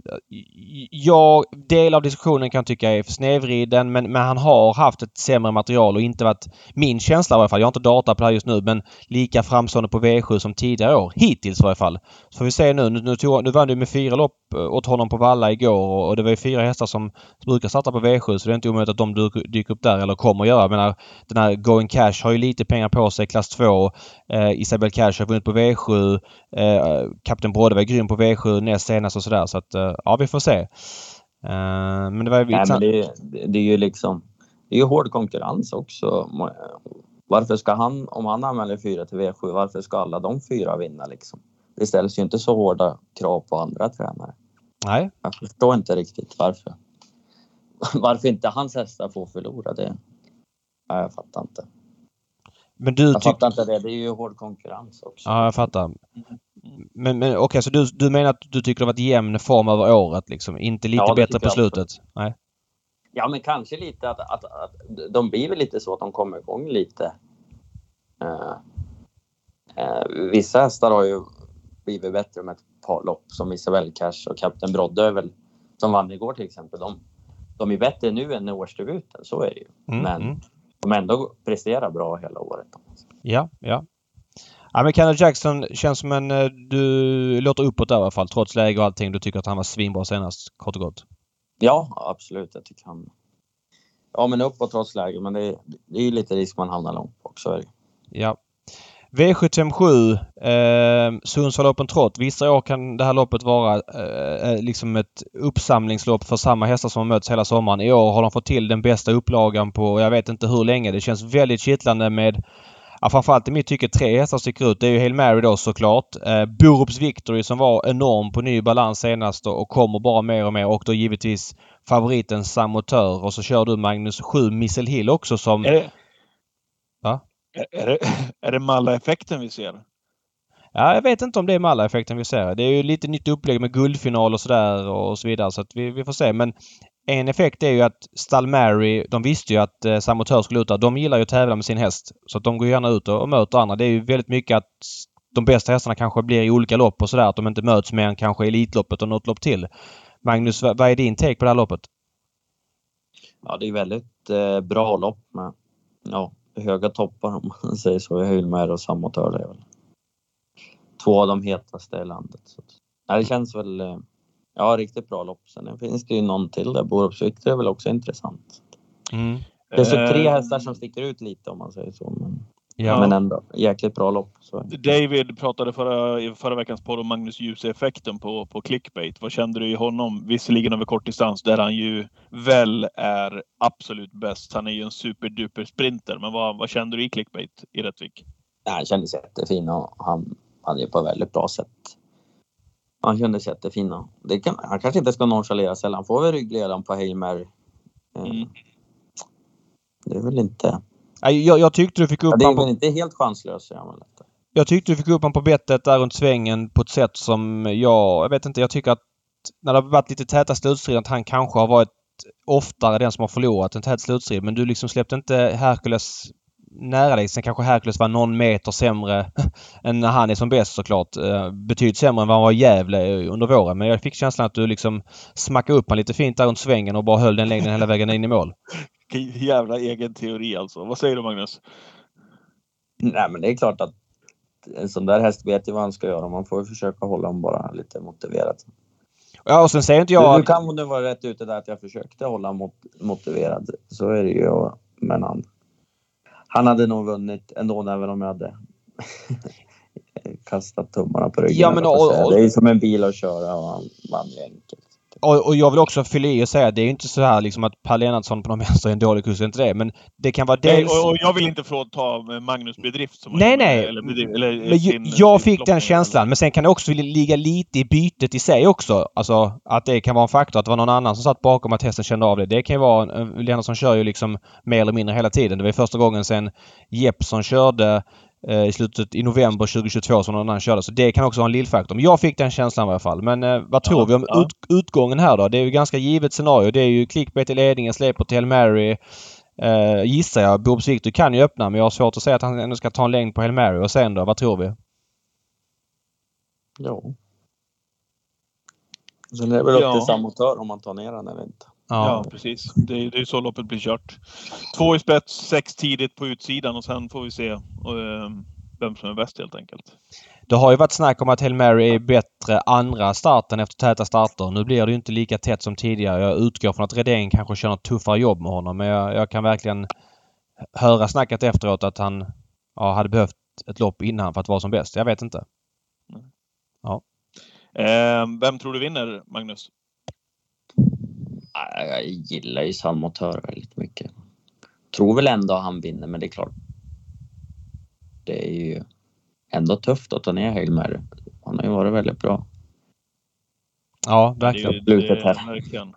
D: Jag, del av diskussionen kan tycka är snedvriden men, men han har haft ett sämre material och inte varit, min känsla i alla fall, jag har inte data på det här just nu, men lika framstående på V7 som tidigare år. Hittills i varje fall. Så får vi se nu. Nu, nu, tog, nu vann du med fyra lopp eh, åt honom på Valla igår och, och det var ju fyra hästar som brukar starta på V7 så det är inte omöjligt att de dyker upp där eller kommer att göra. Jag menar, den här Going Cash har ju lite pengar på sig, klass 2. Eh, Isabel Cash har vunnit på V7. Eh, Kapten Brodde var grym på V7 näst senast och sådär. Så att, eh, ja, vi får se. Eh, men det var
E: Nej, men det, det är ju liksom... Det är ju hård konkurrens också. Varför ska han, om han anmäler fyra till V7, varför ska alla de fyra vinna liksom? Det ställs ju inte så hårda krav på andra tränare.
D: Nej.
E: Jag förstår inte riktigt varför. [LAUGHS] Varför inte hans hästar får förlora det. Nej, jag fattar inte.
D: Men du
E: jag fattar inte det. Det är ju hård konkurrens också.
D: Ja, jag fattar. Men, men okej, okay, så du, du menar att du tycker det varit jämn form över året liksom? Inte lite ja, bättre på slutet? Nej.
E: Ja, men kanske lite att, att, att de blir väl lite så att de kommer igång lite. Uh, uh, vissa hästar har ju blivit bättre med ett par lopp som Isabel Cash och Kapten Brodde väl, som vann igår till exempel. De, de är bättre nu än i årsdebuten, så är det ju. Mm, men mm. De ändå presterar bra hela året.
D: Ja, ja. Ja men Kenneth Jackson känns som en... Eh, du låter uppåt där i alla fall trots läge och allting. Du tycker att han var svinbra senast, kort och gott?
E: Ja, absolut. Jag tycker han... Ja men uppåt trots läge men det är, är lite risk man hamnar långt bak, så är det
D: Ja. V757, eh, Sundsvall Open Trot. Vissa år kan det här loppet vara eh, eh, liksom ett uppsamlingslopp för samma hästar som har mötts hela sommaren. I år har de fått till den bästa upplagan på jag vet inte hur länge. Det känns väldigt kittlande med Ja, framförallt i mitt tycke tre hästar sticker ut. Det är ju Hail Mary då såklart. Eh, Borups Victory som var enorm på ny balans senast och kommer bara mer och mer. Och då givetvis favoriten Samotör. Och så kör du Magnus 7 Missel Hill också som...
C: Är det, är, det, [LAUGHS] är det Malla-effekten vi ser?
D: Ja, jag vet inte om det är Malla-effekten vi ser. Det är ju lite nytt upplägg med guldfinal och sådär och så vidare. Så att vi, vi får se. Men en effekt är ju att Stall Mary, de visste ju att eh, Samotör skulle ut där. De gillar ju att tävla med sin häst. Så att de går gärna ut och, och möter andra. Det är ju väldigt mycket att de bästa hästarna kanske blir i olika lopp och sådär. Att de inte möts mer än kanske Elitloppet och något lopp till. Magnus, vad, vad är din take på det här loppet?
E: Ja, det är väldigt eh, bra lopp med ja, höga toppar om man [LAUGHS] säger så. Hylmer och Samotör det är väl två av de hetaste i landet. Så, ja, det känns väl eh, Ja, riktigt bra lopp. Sen finns det ju någon till där. Borups Victor är väl också intressant. Mm. Det är så tre eh, hästar som sticker ut lite om man säger så. Men, ja. men ändå, jäkligt bra lopp. Så.
C: David pratade förra, i förra veckans podd om Magnus Djuse-effekten på, på clickbait. Vad kände du i honom? Visserligen över kort distans där han ju väl är absolut bäst. Han är ju en superduper sprinter. Men vad, vad kände du i clickbait i Rättvik?
E: Ja, han kändes jättefin och han, han är på väldigt bra sätt han kändes jättefin. Det kan, han kanske inte ska nonchaleras heller. Han får väl ryggledaren på Hail Mary. Eh, mm. Det är väl inte...
D: Jag, jag tyckte du fick upp
E: ja, Det är väl inte helt chanslöst. Jag,
D: jag tyckte du fick upp honom på bettet där runt svängen på ett sätt som jag... Jag vet inte, jag tycker att när det har varit lite täta slutstrider att han kanske har varit oftare den som har förlorat en tät slutstrid. Men du liksom släppte inte Hercules nära dig. Sen kanske Hercules var någon meter sämre [LAUGHS] än när han är som bäst såklart. Eh, betydligt sämre än vad han var i Gävle under våren. Men jag fick känslan att du liksom smackade upp honom lite fint där runt svängen och bara höll den längden hela vägen in i mål. [LAUGHS]
C: Jävla egen teori alltså. Vad säger du Magnus?
E: Nej men det är klart att en sån där häst vet ju vad han ska göra. Man får ju försöka hålla honom bara lite motiverad.
D: Ja, och sen säger inte jag...
E: Du, du kan nog vara rätt ute där att jag försökte hålla mot, motiverad. Så är det ju. Men han, han hade nog vunnit ändå även om jag hade [LAUGHS] kastat tummarna på ryggen. Ja, men, och, och, det är som en bil att köra och han vann ju enkelt.
D: Och, och, jag vill också fylla i och säga att det är inte så här liksom att Per Lennartsson på något [LAUGHS] vänster är en dålig kurs, inte det. Men det kan vara dels...
C: Nej, och, och jag vill inte frånta Magnus bedrift. Som
D: nej, nej. Eller, eller, men sin, jag fick den känslan. Men sen kan det också ligga lite i bytet i sig också. Alltså att det kan vara en faktor. Att det var någon annan som satt bakom att hästen kände av det. Det kan ju vara... Lennartsson kör ju liksom mer eller mindre hela tiden. Det var första gången sen Jeppsson körde Eh, i slutet i november 2022 som någon annan körde. Så det kan också vara en lillfaktor. Men jag fick den känslan i alla fall. Men eh, vad tror ja, vi om ja. ut, utgången här då? Det är ju ganska givet scenario. Det är ju clickbait i ledningen, släpper till Mary. Eh, gissar jag. Bobs Victor kan ju öppna men jag har svårt att säga att han ändå ska ta en längd på Hail Mary. Och sen då? Vad tror vi?
E: Ja. Sen är det väl upp
C: Ja.
E: till samotör om man tar ner den eller inte.
C: Ja, precis. Det är, det är så loppet blir kört. Två i spets, sex tidigt på utsidan och sen får vi se eh, vem som är bäst helt enkelt.
D: Det har ju varit snack om att Hail Mary är bättre andra starten efter täta starter. Nu blir det ju inte lika tätt som tidigare. Jag utgår från att Redén kanske kör något tuffare jobb med honom. Men jag, jag kan verkligen höra snacket efteråt att han ja, hade behövt ett lopp innan för att vara som bäst. Jag vet inte.
C: Eh, vem tror du vinner, Magnus?
E: Jag gillar ju samotör väldigt mycket. Tror väl ändå han vinner, men det är klart. Det är ju ändå tufft att ta ner Hail Mary. Han har ju varit väldigt bra.
D: Ja,
C: Det är
D: verkligen.
C: ju- det är
E: här.
C: verkligen.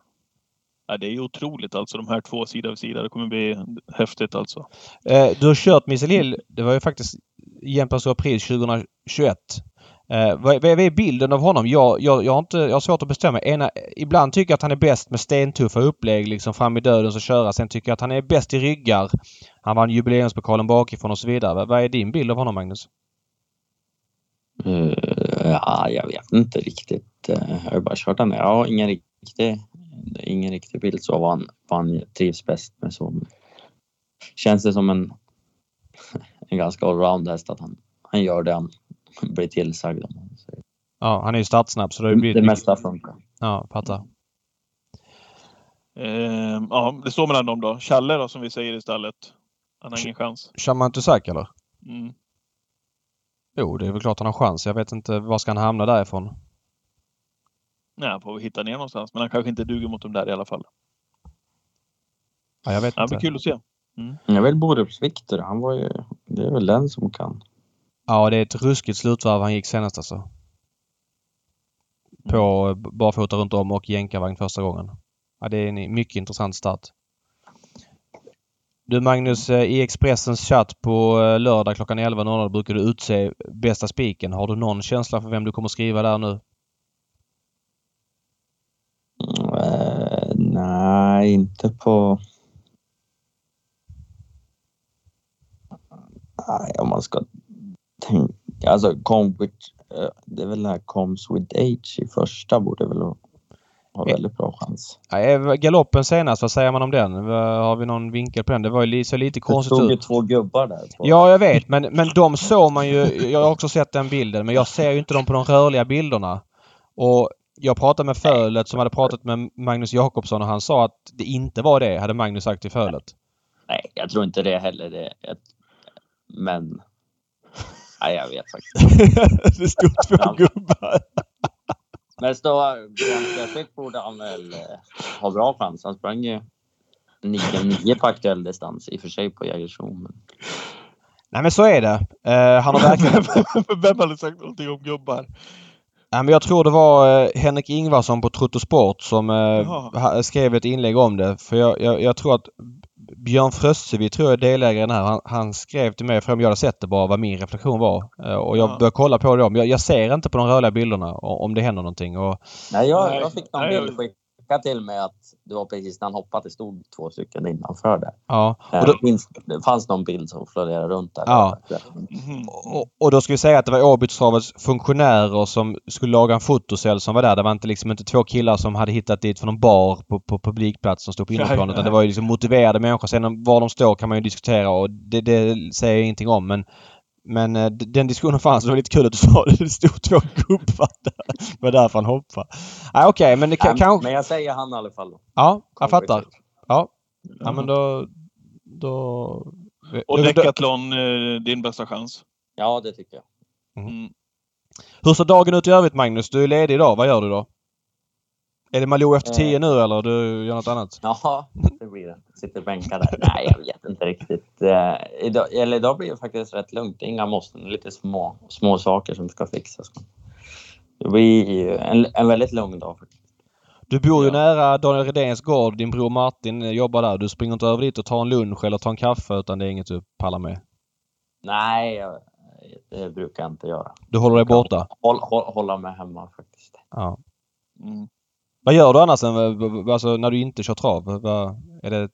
C: Ja, det är ju otroligt alltså, de här två sida vid sida. Det kommer bli häftigt alltså.
D: Eh, du har kört Missile Hill. Det var ju faktiskt Jämtlands pris 2021. Eh, vad, vad är bilden av honom? Jag, jag, jag, har inte, jag har svårt att bestämma. Ena, ibland tycker jag att han är bäst med stentuffa upplägg liksom fram i döden och köra. Sen tycker jag att han är bäst i ryggar. Han vann jubileumspokalen bakifrån och så vidare. Vad, vad är din bild av honom Magnus?
E: Uh, ja, jag vet inte riktigt. Eh, jag har bara kört den. Jag har ingen riktig, ingen riktig bild så vad han, vad han trivs bäst med. Så känns det som en, [LAUGHS] en ganska allround häst att han, han gör det han blir tillsagd om. man säger.
D: Ja, han är ju startsnabb så det blir...
E: Det mesta funkar.
D: Ja, fattar.
C: Eh, ja, det står mellan dem då. Challe då, som vi säger i stallet. Han har ingen chans.
D: Shaman Tusak eller?
C: Mm.
D: Jo, det är väl klart han har chans. Jag vet inte var ska han hamna därifrån.
C: Nej, han får vi hitta ner någonstans. Men han kanske inte duger mot dem där i alla fall.
D: Ja, jag vet
C: Ja, det
D: inte.
C: blir kul att se.
E: Jag vill Borups Viktor. Han var ju, det är väl den som kan.
D: Ja, det är ett ruskigt slutvarv han gick senast alltså. På b- barfota runt om och jänkarvagn första gången. Ja, det är en mycket intressant start. Du Magnus, eh, i Expressens chatt på eh, lördag klockan 11.00 brukar du utse bästa spiken. Har du någon känsla för vem du kommer skriva där nu?
E: Eh, nej, inte på... Nej, om man ska tänka... Alltså, come with, eh, det är väl här Comes with age i första borde väl ha väldigt bra chans.
D: Ja, Galoppen senast, vad säger man om den? Har vi någon vinkel på den? Det var ju så lite
E: Det
D: konstigt
E: stod ju två gubbar där.
D: Ja, jag vet. Men, men de såg man ju. Jag har också sett den bilden. Men jag ser ju inte dem på de rörliga bilderna. Och jag pratade med Fölet som hade pratat med Magnus Jakobsson och han sa att det inte var det, hade Magnus sagt till Fölet.
E: Nej, jag tror inte det heller. Det, men... Nej, jag vet faktiskt [LAUGHS]
D: det stod två gubbar.
E: Men så Björn borde han väl eh, ha bra chans. Han sprang ju 9-9 på aktuell distans i och för sig på Jägersro. Men...
D: Nej men så är det. Eh, han har verkligen... [LAUGHS] [LAUGHS]
C: Vem hade sagt någonting om gubbar?
D: Nej, men jag tror det var eh, Henrik Ingvarsson på Trottosport som eh,
C: Jaha.
D: ha- skrev ett inlägg om det. För jag, jag, jag tror att Björn Frössevi tror jag är delägare i den här. Han, han skrev till mig och frågade om jag hade sett det bara vad min reflektion var. Eh, och jag
C: Ja.
D: började kolla på det. Men jag, jag ser inte på de rörliga bilderna om det händer någonting. Och,
E: Nej, jag, jag fick någon bild skickad till mig att det var precis när han hoppade. Det stod två stycken innanför där.
D: ja.
E: Eh,
D: Och då,
E: Det, fanns någon bild som florerade runt där.
D: Ja.
C: Mhm.
D: och, och då ska vi säga att det var Åbytstravets funktionärer som skulle laga en fotocell som var där. Det var inte liksom inte två killar som hade hittat dit från någon bar på, på publikplats som stod på innerplan. Utan det var ju liksom motiverade människor. Sen var de står kan man ju diskutera och det, det säger jag ingenting om. Men, men eh, den diskussionen fanns. Det var lite kul att du [LAUGHS] sa det. Det stod två gubbar där. Det var därför han hoppade. Nej okej men det kan,
E: Nej,
D: kanske...
E: Men jag säger han i alla fall. då.
D: Ja, jag fattar. Ja. Ja
C: Ja.
D: men då... då
C: Och
D: då- då-
C: Decathlon, eh, din bästa chans.
E: Ja, det tycker jag.
C: Mm.
D: Hur ser dagen ut i övrigt Magnus? Du är ledig idag. Vad gör du då? Är det Malou efter
E: Eh.
D: tio nu eller du gör något annat? [LAUGHS]
E: Ja, det blir det. Sitter bänkad där. Nej, jag vet inte riktigt. Eh, idag, eller idag blir det faktiskt rätt lugnt. Inga måsten. Lite små, små saker som ska fixas. Det blir en, en väldigt lugn dag. faktiskt.
D: Du bor ju
E: Ja.
D: nära Daniel Redéns gård. Din bror Martin jobbar där. Du springer inte över dit och tar en lunch eller tar en kaffe utan det är inget du pallar med.
E: Nej, jag, det brukar jag inte göra.
D: Du håller dig borta.
E: Håll, håll, hålla mig hemma faktiskt.
D: Ja.
C: Mm.
D: Vad gör du annars än, alltså, när du inte kör trav? Vad, är det...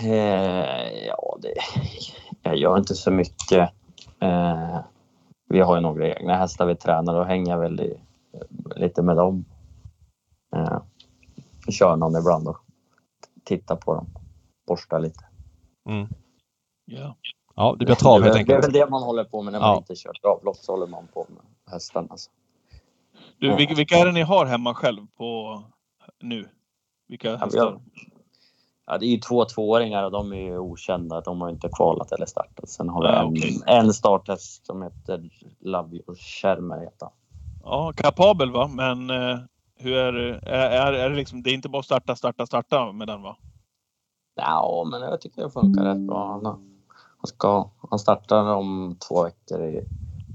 E: Eh, ja, det, jag gör inte så mycket. Eh, vi har ju några egna hästar vi tränar och hänger väl i, lite med dem. Eh, kör någon ibland och tittar på dem. Borstar lite.
D: Mm.
C: Ja.
D: Ja, det blir trav helt
E: väl- det är
D: enkelt.
E: väl det man håller på med när man
D: Ja.
E: inte kör travlopp så håller man på med hästarna. Alltså.
C: Du, vilka, vilka är det ni har hemma själv på nu? Vilka
E: Ja, vi
C: hästar?
E: Ja, det är ju två tvååringar och de är ju okända. De har inte kvalat eller startat. Sen har vi
C: Ah,
E: en,
C: okej.
E: en starthäst som heter Love You Shermer.
C: Ja, kapabel va? Men eh, hur är det? Är, är, är det liksom, det är inte bara starta, starta, starta med den va?
E: Ja, men jag tycker det funkar rätt bra. Han, han, ska, han startar om två veckor i,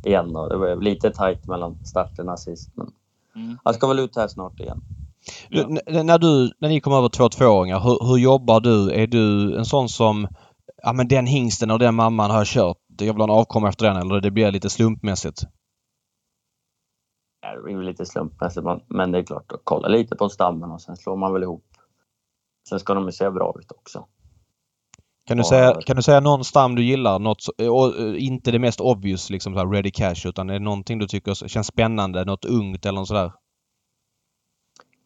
E: igen. Och det var lite tajt mellan starterna sist. Men
C: Mm.
E: han ska väl ut här snart igen.
C: Ja.
D: Du, när, du, när ni kommer över två tvååringar, hur, hur jobbar du? Är du en sån som Ja men den hingsten och den mamman har jag kört. Jag vill ha en avkomma efter den eller det blir lite slumpmässigt?
E: Det blir väl lite slumpmässigt, men- men det är klart att kolla lite på stammen och sen slår man väl ihop. Sen ska de ju se bra ut också.
D: Kan du, säga, kan du säga någon stam du gillar? Något, så- och, eh, inte det mest obvious liksom så här ready cash utan är det någonting du tycker känns spännande? Något ungt eller något sådär?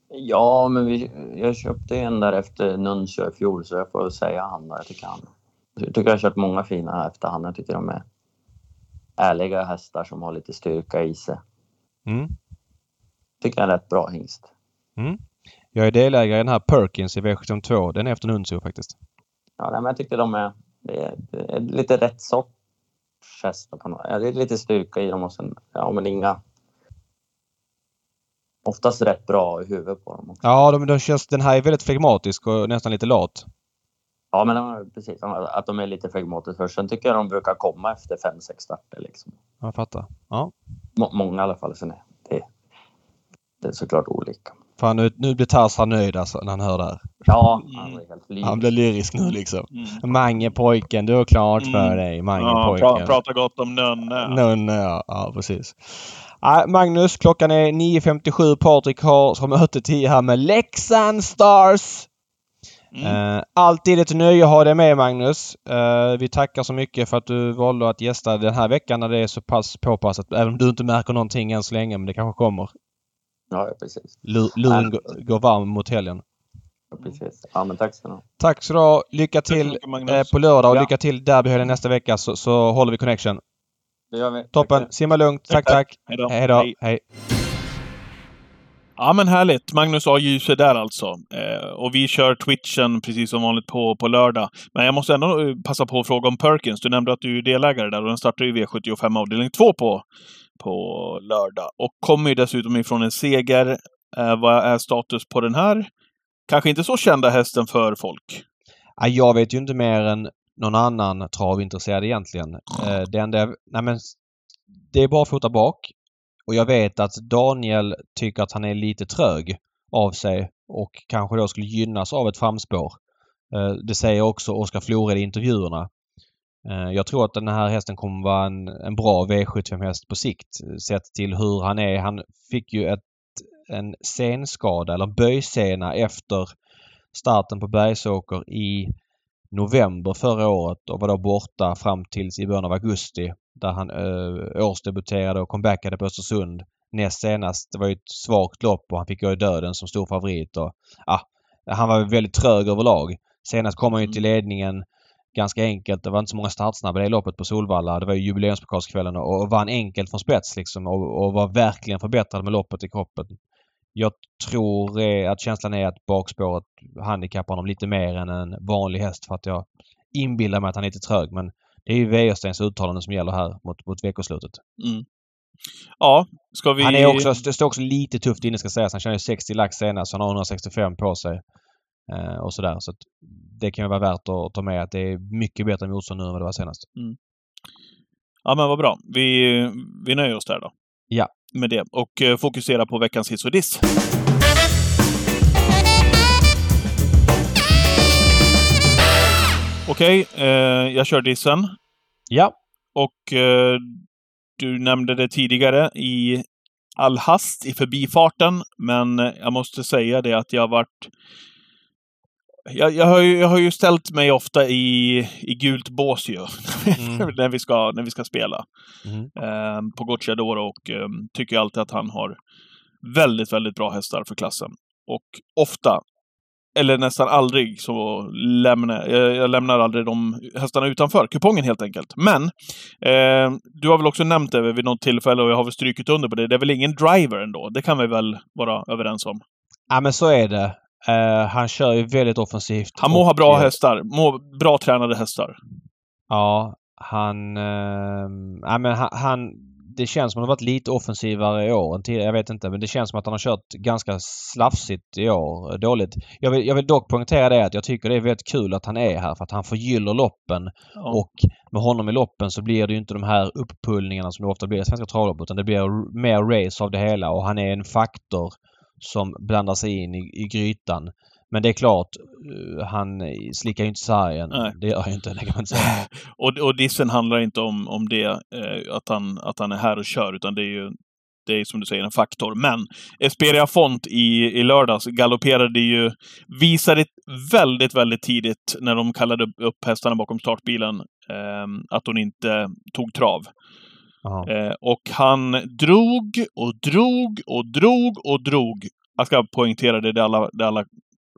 E: Ja, men vi, jag köpte en där efter Nuncio i fjol så jag får säga han då. Jag tycker han. Jag tycker jag har kört många fina efter han. Jag tycker de är ärliga hästar som har lite styrka i sig.
D: Mm.
E: Tycker jag är en rätt bra hingst.
D: Jag är delägare i den här Perkins i V752. Den är efter Nuncio faktiskt.
E: Ja, men jag tycker de är, det är lite rätt sorts hästar. På något. Ja, det är lite styrka i dem och sen, ja men inga... Oftast rätt bra i huvudet på dem också.
D: Ja, de, de känns, den här är väldigt flegmatisk och nästan lite lat.
E: Ja, men de, precis. Att de är lite flegmatiska först. Sen tycker jag de brukar komma efter fem, sex starter. Liksom.
D: Jag fattar. Ja.
E: Må- Många i alla fall. Sen är det, det är såklart olika.
D: Fan, nu, nu blir Tarzan nöjd alltså när han hör det här.
E: Ja,
C: Mm.
E: han är helt lyrisk.
D: Han blir lyrisk nu liksom.
C: Mm.
D: Mange pojken, du har klart för
C: Mm.
D: dig. Mange
C: Ja,
D: pojken.
C: pra, prata gott om Nönne.
D: Nunne, ja. ja precis. Nej, Magnus, klockan är 9.57. Patrik har som möte 10 här med Leksand Stars.
C: Mm.
D: Eh, alltid ett nöje att ha dig med Magnus. Eh, vi tackar så mycket för att du valde att gästa den här veckan när det är så pass påpassat. Även om du inte märker någonting än så länge, men det kanske kommer.
E: Ja, ja, precis.
D: Lu- Luren går- går varm mot helgen.
E: Ja, precis. Ja, men tack ska ni ha.
D: Tack så du ha. Lycka till
C: mycket,
D: eh, på lördag och
E: Ja.
D: lycka till derbyhelgen nästa vecka så, så håller vi connection.
E: Det gör vi.
D: Toppen.
E: Tack.
D: Simma lugnt. Tack,
C: Tack,
D: tack.
C: Hej då.
D: Hej då. Hej.
C: Ja men härligt. Magnus A. Djuse där alltså. Eh, och vi kör Twitchen precis som vanligt på, på lördag. Men jag måste ändå eh, passa på att fråga om Perkins. Du nämnde att du är delägare där och den startar ju V75 avdelning 2 på, på lördag. Och kommer ju dessutom ifrån en seger. Eh, vad är status på den här? Kanske inte så kända hästen för folk.
D: Jag vet ju inte mer än någon annan travintresserad egentligen. Eh, det enda... Nej men... Det är bara fota bak. Och jag vet att Daniel tycker att han är lite trög av sig och kanske då skulle gynnas av ett framspår. Eh, det säger också Oskar Flored i intervjuerna. Eh, jag tror att den här hästen kommer vara en, en bra V75-häst på sikt sett till hur han är. Han fick ju ett, en senskada eller en böjsena efter starten på Bergsåker i november förra året och var då borta fram tills i början av augusti där han eh, årsdebuterade och comebackade på Östersund. Näst senast, det var ju ett svagt lopp och han fick gå i döden som stor favorit. Och, ah, han var väldigt trög överlag. Senast kom han ju
C: Mm.
D: till ledningen ganska enkelt. Det var inte så många startsnabba i det loppet på Solvalla. Det var ju jubileumspokalskvällen och, och vann enkelt från spets liksom och, och var verkligen förbättrad med loppet i kroppen. Jag tror eh, att känslan är att bakspåret handikappar honom lite mer än en vanlig häst för att jag inbillar mig att han är lite trög. Men det är ju Wäjerstens uttalande som gäller här mot, mot veckoslutet.
C: Mm. Ja, ska vi...
D: Han är också, det står också lite tufft inne ska sägas. Han tjänade 60 lax senast så han har 165 på sig. Eh, och sådär. Så att det kan ju vara värt att ta med att det är mycket bättre motstånd nu än vad det var senast.
C: Ja, men vad bra. Vi, vi nöjer oss där då.
D: Ja.
C: Med det. Och eh, fokusera på veckans hiss och diss. Okej, eh, jag kör dissen.
D: Ja.
C: Och eh, du nämnde det tidigare i all hast, i förbifarten. Men jag måste säga det att jag varit Jag, jag, har ju, jag har ju ställt mig ofta i, i gult bås ju. [LAUGHS]
D: Mm.
C: när, vi ska, när vi ska spela.
D: Mm.
C: Eh, på Gocciadoro och eh, tycker alltid att han har väldigt, väldigt bra hästar för klassen. Och ofta, eller nästan aldrig, så lämnar jag, jag lämnar aldrig de hästarna utanför kupongen helt enkelt. Men eh, du har väl också nämnt det vid något tillfälle och jag har väl strykit under på det. Det är väl ingen driver ändå? Det kan vi väl vara överens om?
D: Ja men så är det. Eh, han kör ju väldigt offensivt.
C: Han må ha bra hästar, må, bra tränade hästar.
D: Ja, han... Eh, ja, men han, han... Det känns som att han har varit lite offensivare i år än tidigare. Jag vet inte, men det känns som att han har kört ganska slafsigt i år. eh, Dåligt. Jag vill, jag vill dock poängtera det att jag tycker det är väldigt kul att han är här för att han förgyller loppen.
C: Ja.
D: Och med honom i loppen så blir det ju inte de här upppullningarna som det ofta blir i Svenska travlopp utan det blir mer race av det hela och han är en faktor som blandar sig in i, i grytan. Men det är klart, eh, han slickar ju inte sargen.
C: Nej.
D: Det gör ju inte, det kan man inte säga. [LAUGHS]
C: Och, och dissen handlar inte om, om det, eh, att, han, att han är här och kör, utan det är ju det är som du säger en faktor. Men Esperia Font i, i lördags galopperade ju, visade väldigt, väldigt tidigt när de kallade upp- hästarna bakom startbilen eh, att hon inte tog trav. Eh, och han drog och drog och drog och drog. Jag ska poängtera det, det alla, det alla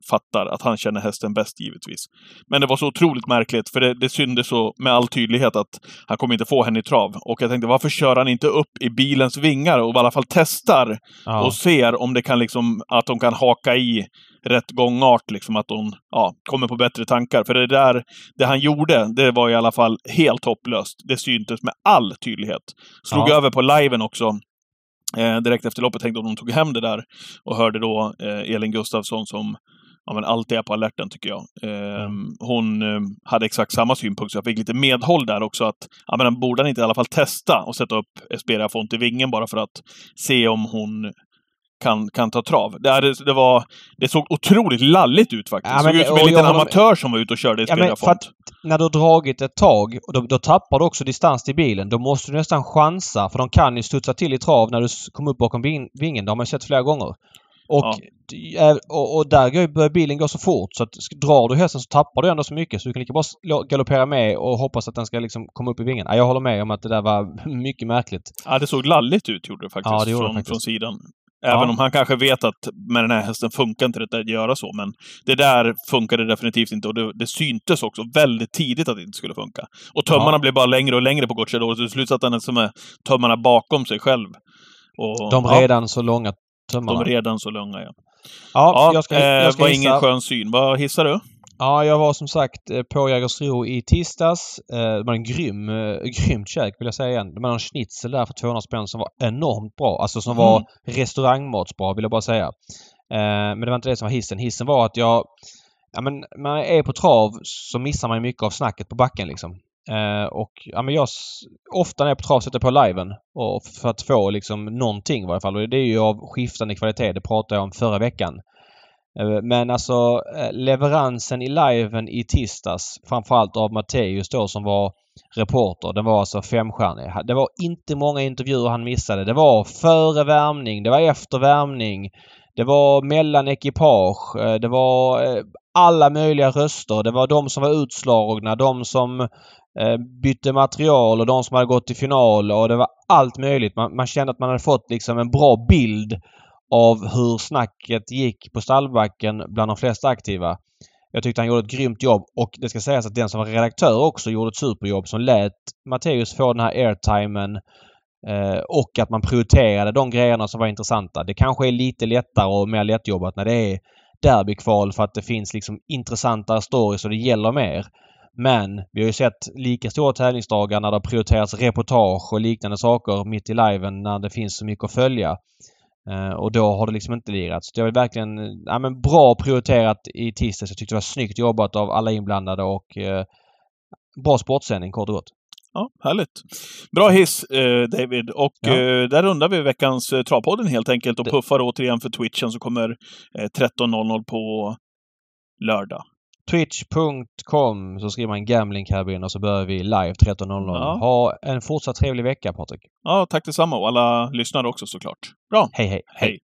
C: fattar, att han känner hästen bäst givetvis. Men det var så otroligt märkligt, för det, det syntes så med all tydlighet att han kommer inte få henne i trav. Och jag tänkte, varför kör han inte upp i bilens vingar och i alla fall testar
D: Ja.
C: och ser om det kan liksom, att de kan haka i rätt gångart, liksom att de ja, kommer på bättre tankar. För det där, det han gjorde, det var i alla fall helt hopplöst. Det syntes med all tydlighet. Slog
D: Ja.
C: över på liven också. Eh, direkt efter loppet tänkte de tog hem det där och hörde då eh, Elin Gustafsson som ja, men alltid är på alerten tycker jag. Eh, Hon eh, hade exakt samma synpunkt, så jag fick lite medhåll där också. att ja, men Borde han inte i alla fall testa och sätta upp Esperia Font i vingen bara för att se om hon kan, kan ta trav. Det, är, det, var, det såg otroligt lalligt ut faktiskt.
D: Ja,
C: det såg
D: men-
C: ut som en liten amatör som var ute och körde
D: Ja,
C: Esperia
D: men för när du har dragit ett tag, och då, då tappar du också distans till bilen. Då måste du nästan chansa, för de kan ju studsa till i trav när du kommer upp bakom ving- vingen. Det har man sett flera gånger. Och,
C: Ja.
D: och, och där börjar bilen gå så fort så att drar du hästen så tappar du ändå så mycket så du kan lika bra galoppera med och hoppas att den ska liksom komma upp i vingen. Ja, jag håller med om att det där var [LAUGHS] mycket märkligt.
C: Ja, det såg lalligt ut gjorde det faktiskt,
D: Ja, det gjorde det
C: från,
D: faktiskt.
C: från sidan. Även
D: Ja.
C: om han kanske vet att med den här hästen funkar inte det att göra så. Men det där funkade definitivt inte och det, det syntes också väldigt tidigt att det inte skulle funka. Och tömmarna
D: Ja.
C: blev bara längre och längre på Gocciador. Till slut satt han som är tömmarna bakom sig själv. Och,
D: De
C: ja,
D: redan så långa
C: de
D: tömmarna.
C: redan så långa, ja.
D: Ja,
C: Ja,
D: jag ska,
C: eh,
D: jag ska
C: var
D: gissa.
C: ingen skön syn. Vad hissar du?
D: Ja, jag var som sagt eh, på Jägersro i tisdags. Eh, Det var en grym, eh, grymt käk vill jag säga igen. Det var en schnitzel där för 200 spänn som var enormt bra. Alltså som
C: Mm.
D: var restaurangmatsbra vill jag bara säga. Men det var inte det som var hissen. Hissen var att jag... Ja men när man är på trav så missar man ju mycket av snacket på backen liksom. Och ja men jag... Ofta när jag är på trav sätter jag på liven. Och för att få liksom någonting i varje fall. Och det är ju av skiftande kvalitet. Det pratade jag om förra veckan. Eh, men alltså eh, leveransen i liven i tisdags framförallt av Matteus då som var reporter. Den var alltså femstjärnig. Det var inte många intervjuer han missade. Det var före värmning, det var efter värmning. Det var mellan ekipage. Eh, det var alla möjliga röster. Det var de som var utslagna, de som bytte material och de som hade gått till final och det var allt möjligt. Man, man kände att man hade fått liksom en bra bild av hur snacket gick på stallbacken bland de flesta aktiva. Jag tyckte han gjorde ett grymt jobb och det ska sägas att den som var redaktör också gjorde ett superjobb som lät Matteus få den här airtimen eh, och att man prioriterade de grejerna som var intressanta. Det kanske är lite lättare och mer lättjobbat när det är derbykval för att det finns liksom intressantare stories och det gäller mer. Men vi har ju sett lika stora tävlingsdagar när det har prioriterats reportage och liknande saker mitt i liven när det finns så mycket att följa. Eh, och då har det liksom inte lirats. Det var verkligen eh, ja, men bra prioriterat i tisdags. Jag tyckte det var snyggt jobbat av alla inblandade och eh, bra sportsändning kort och gott.
C: Ja, härligt. Bra hiss, eh, David. Och
D: Ja.
C: eh, där rundar vi veckans eh, Travpodden helt enkelt och
D: Det-
C: puffar återigen för Twitchen som kommer eh, 13.00 på lördag.
D: Twitch.com så skriver man Gambling Cabin och så börjar vi live 13.00.
C: Ja.
D: Ha en fortsatt trevlig vecka Patrik.
C: Ja, tack detsamma och alla lyssnare också såklart. Bra,
D: Hej hej!
C: hej.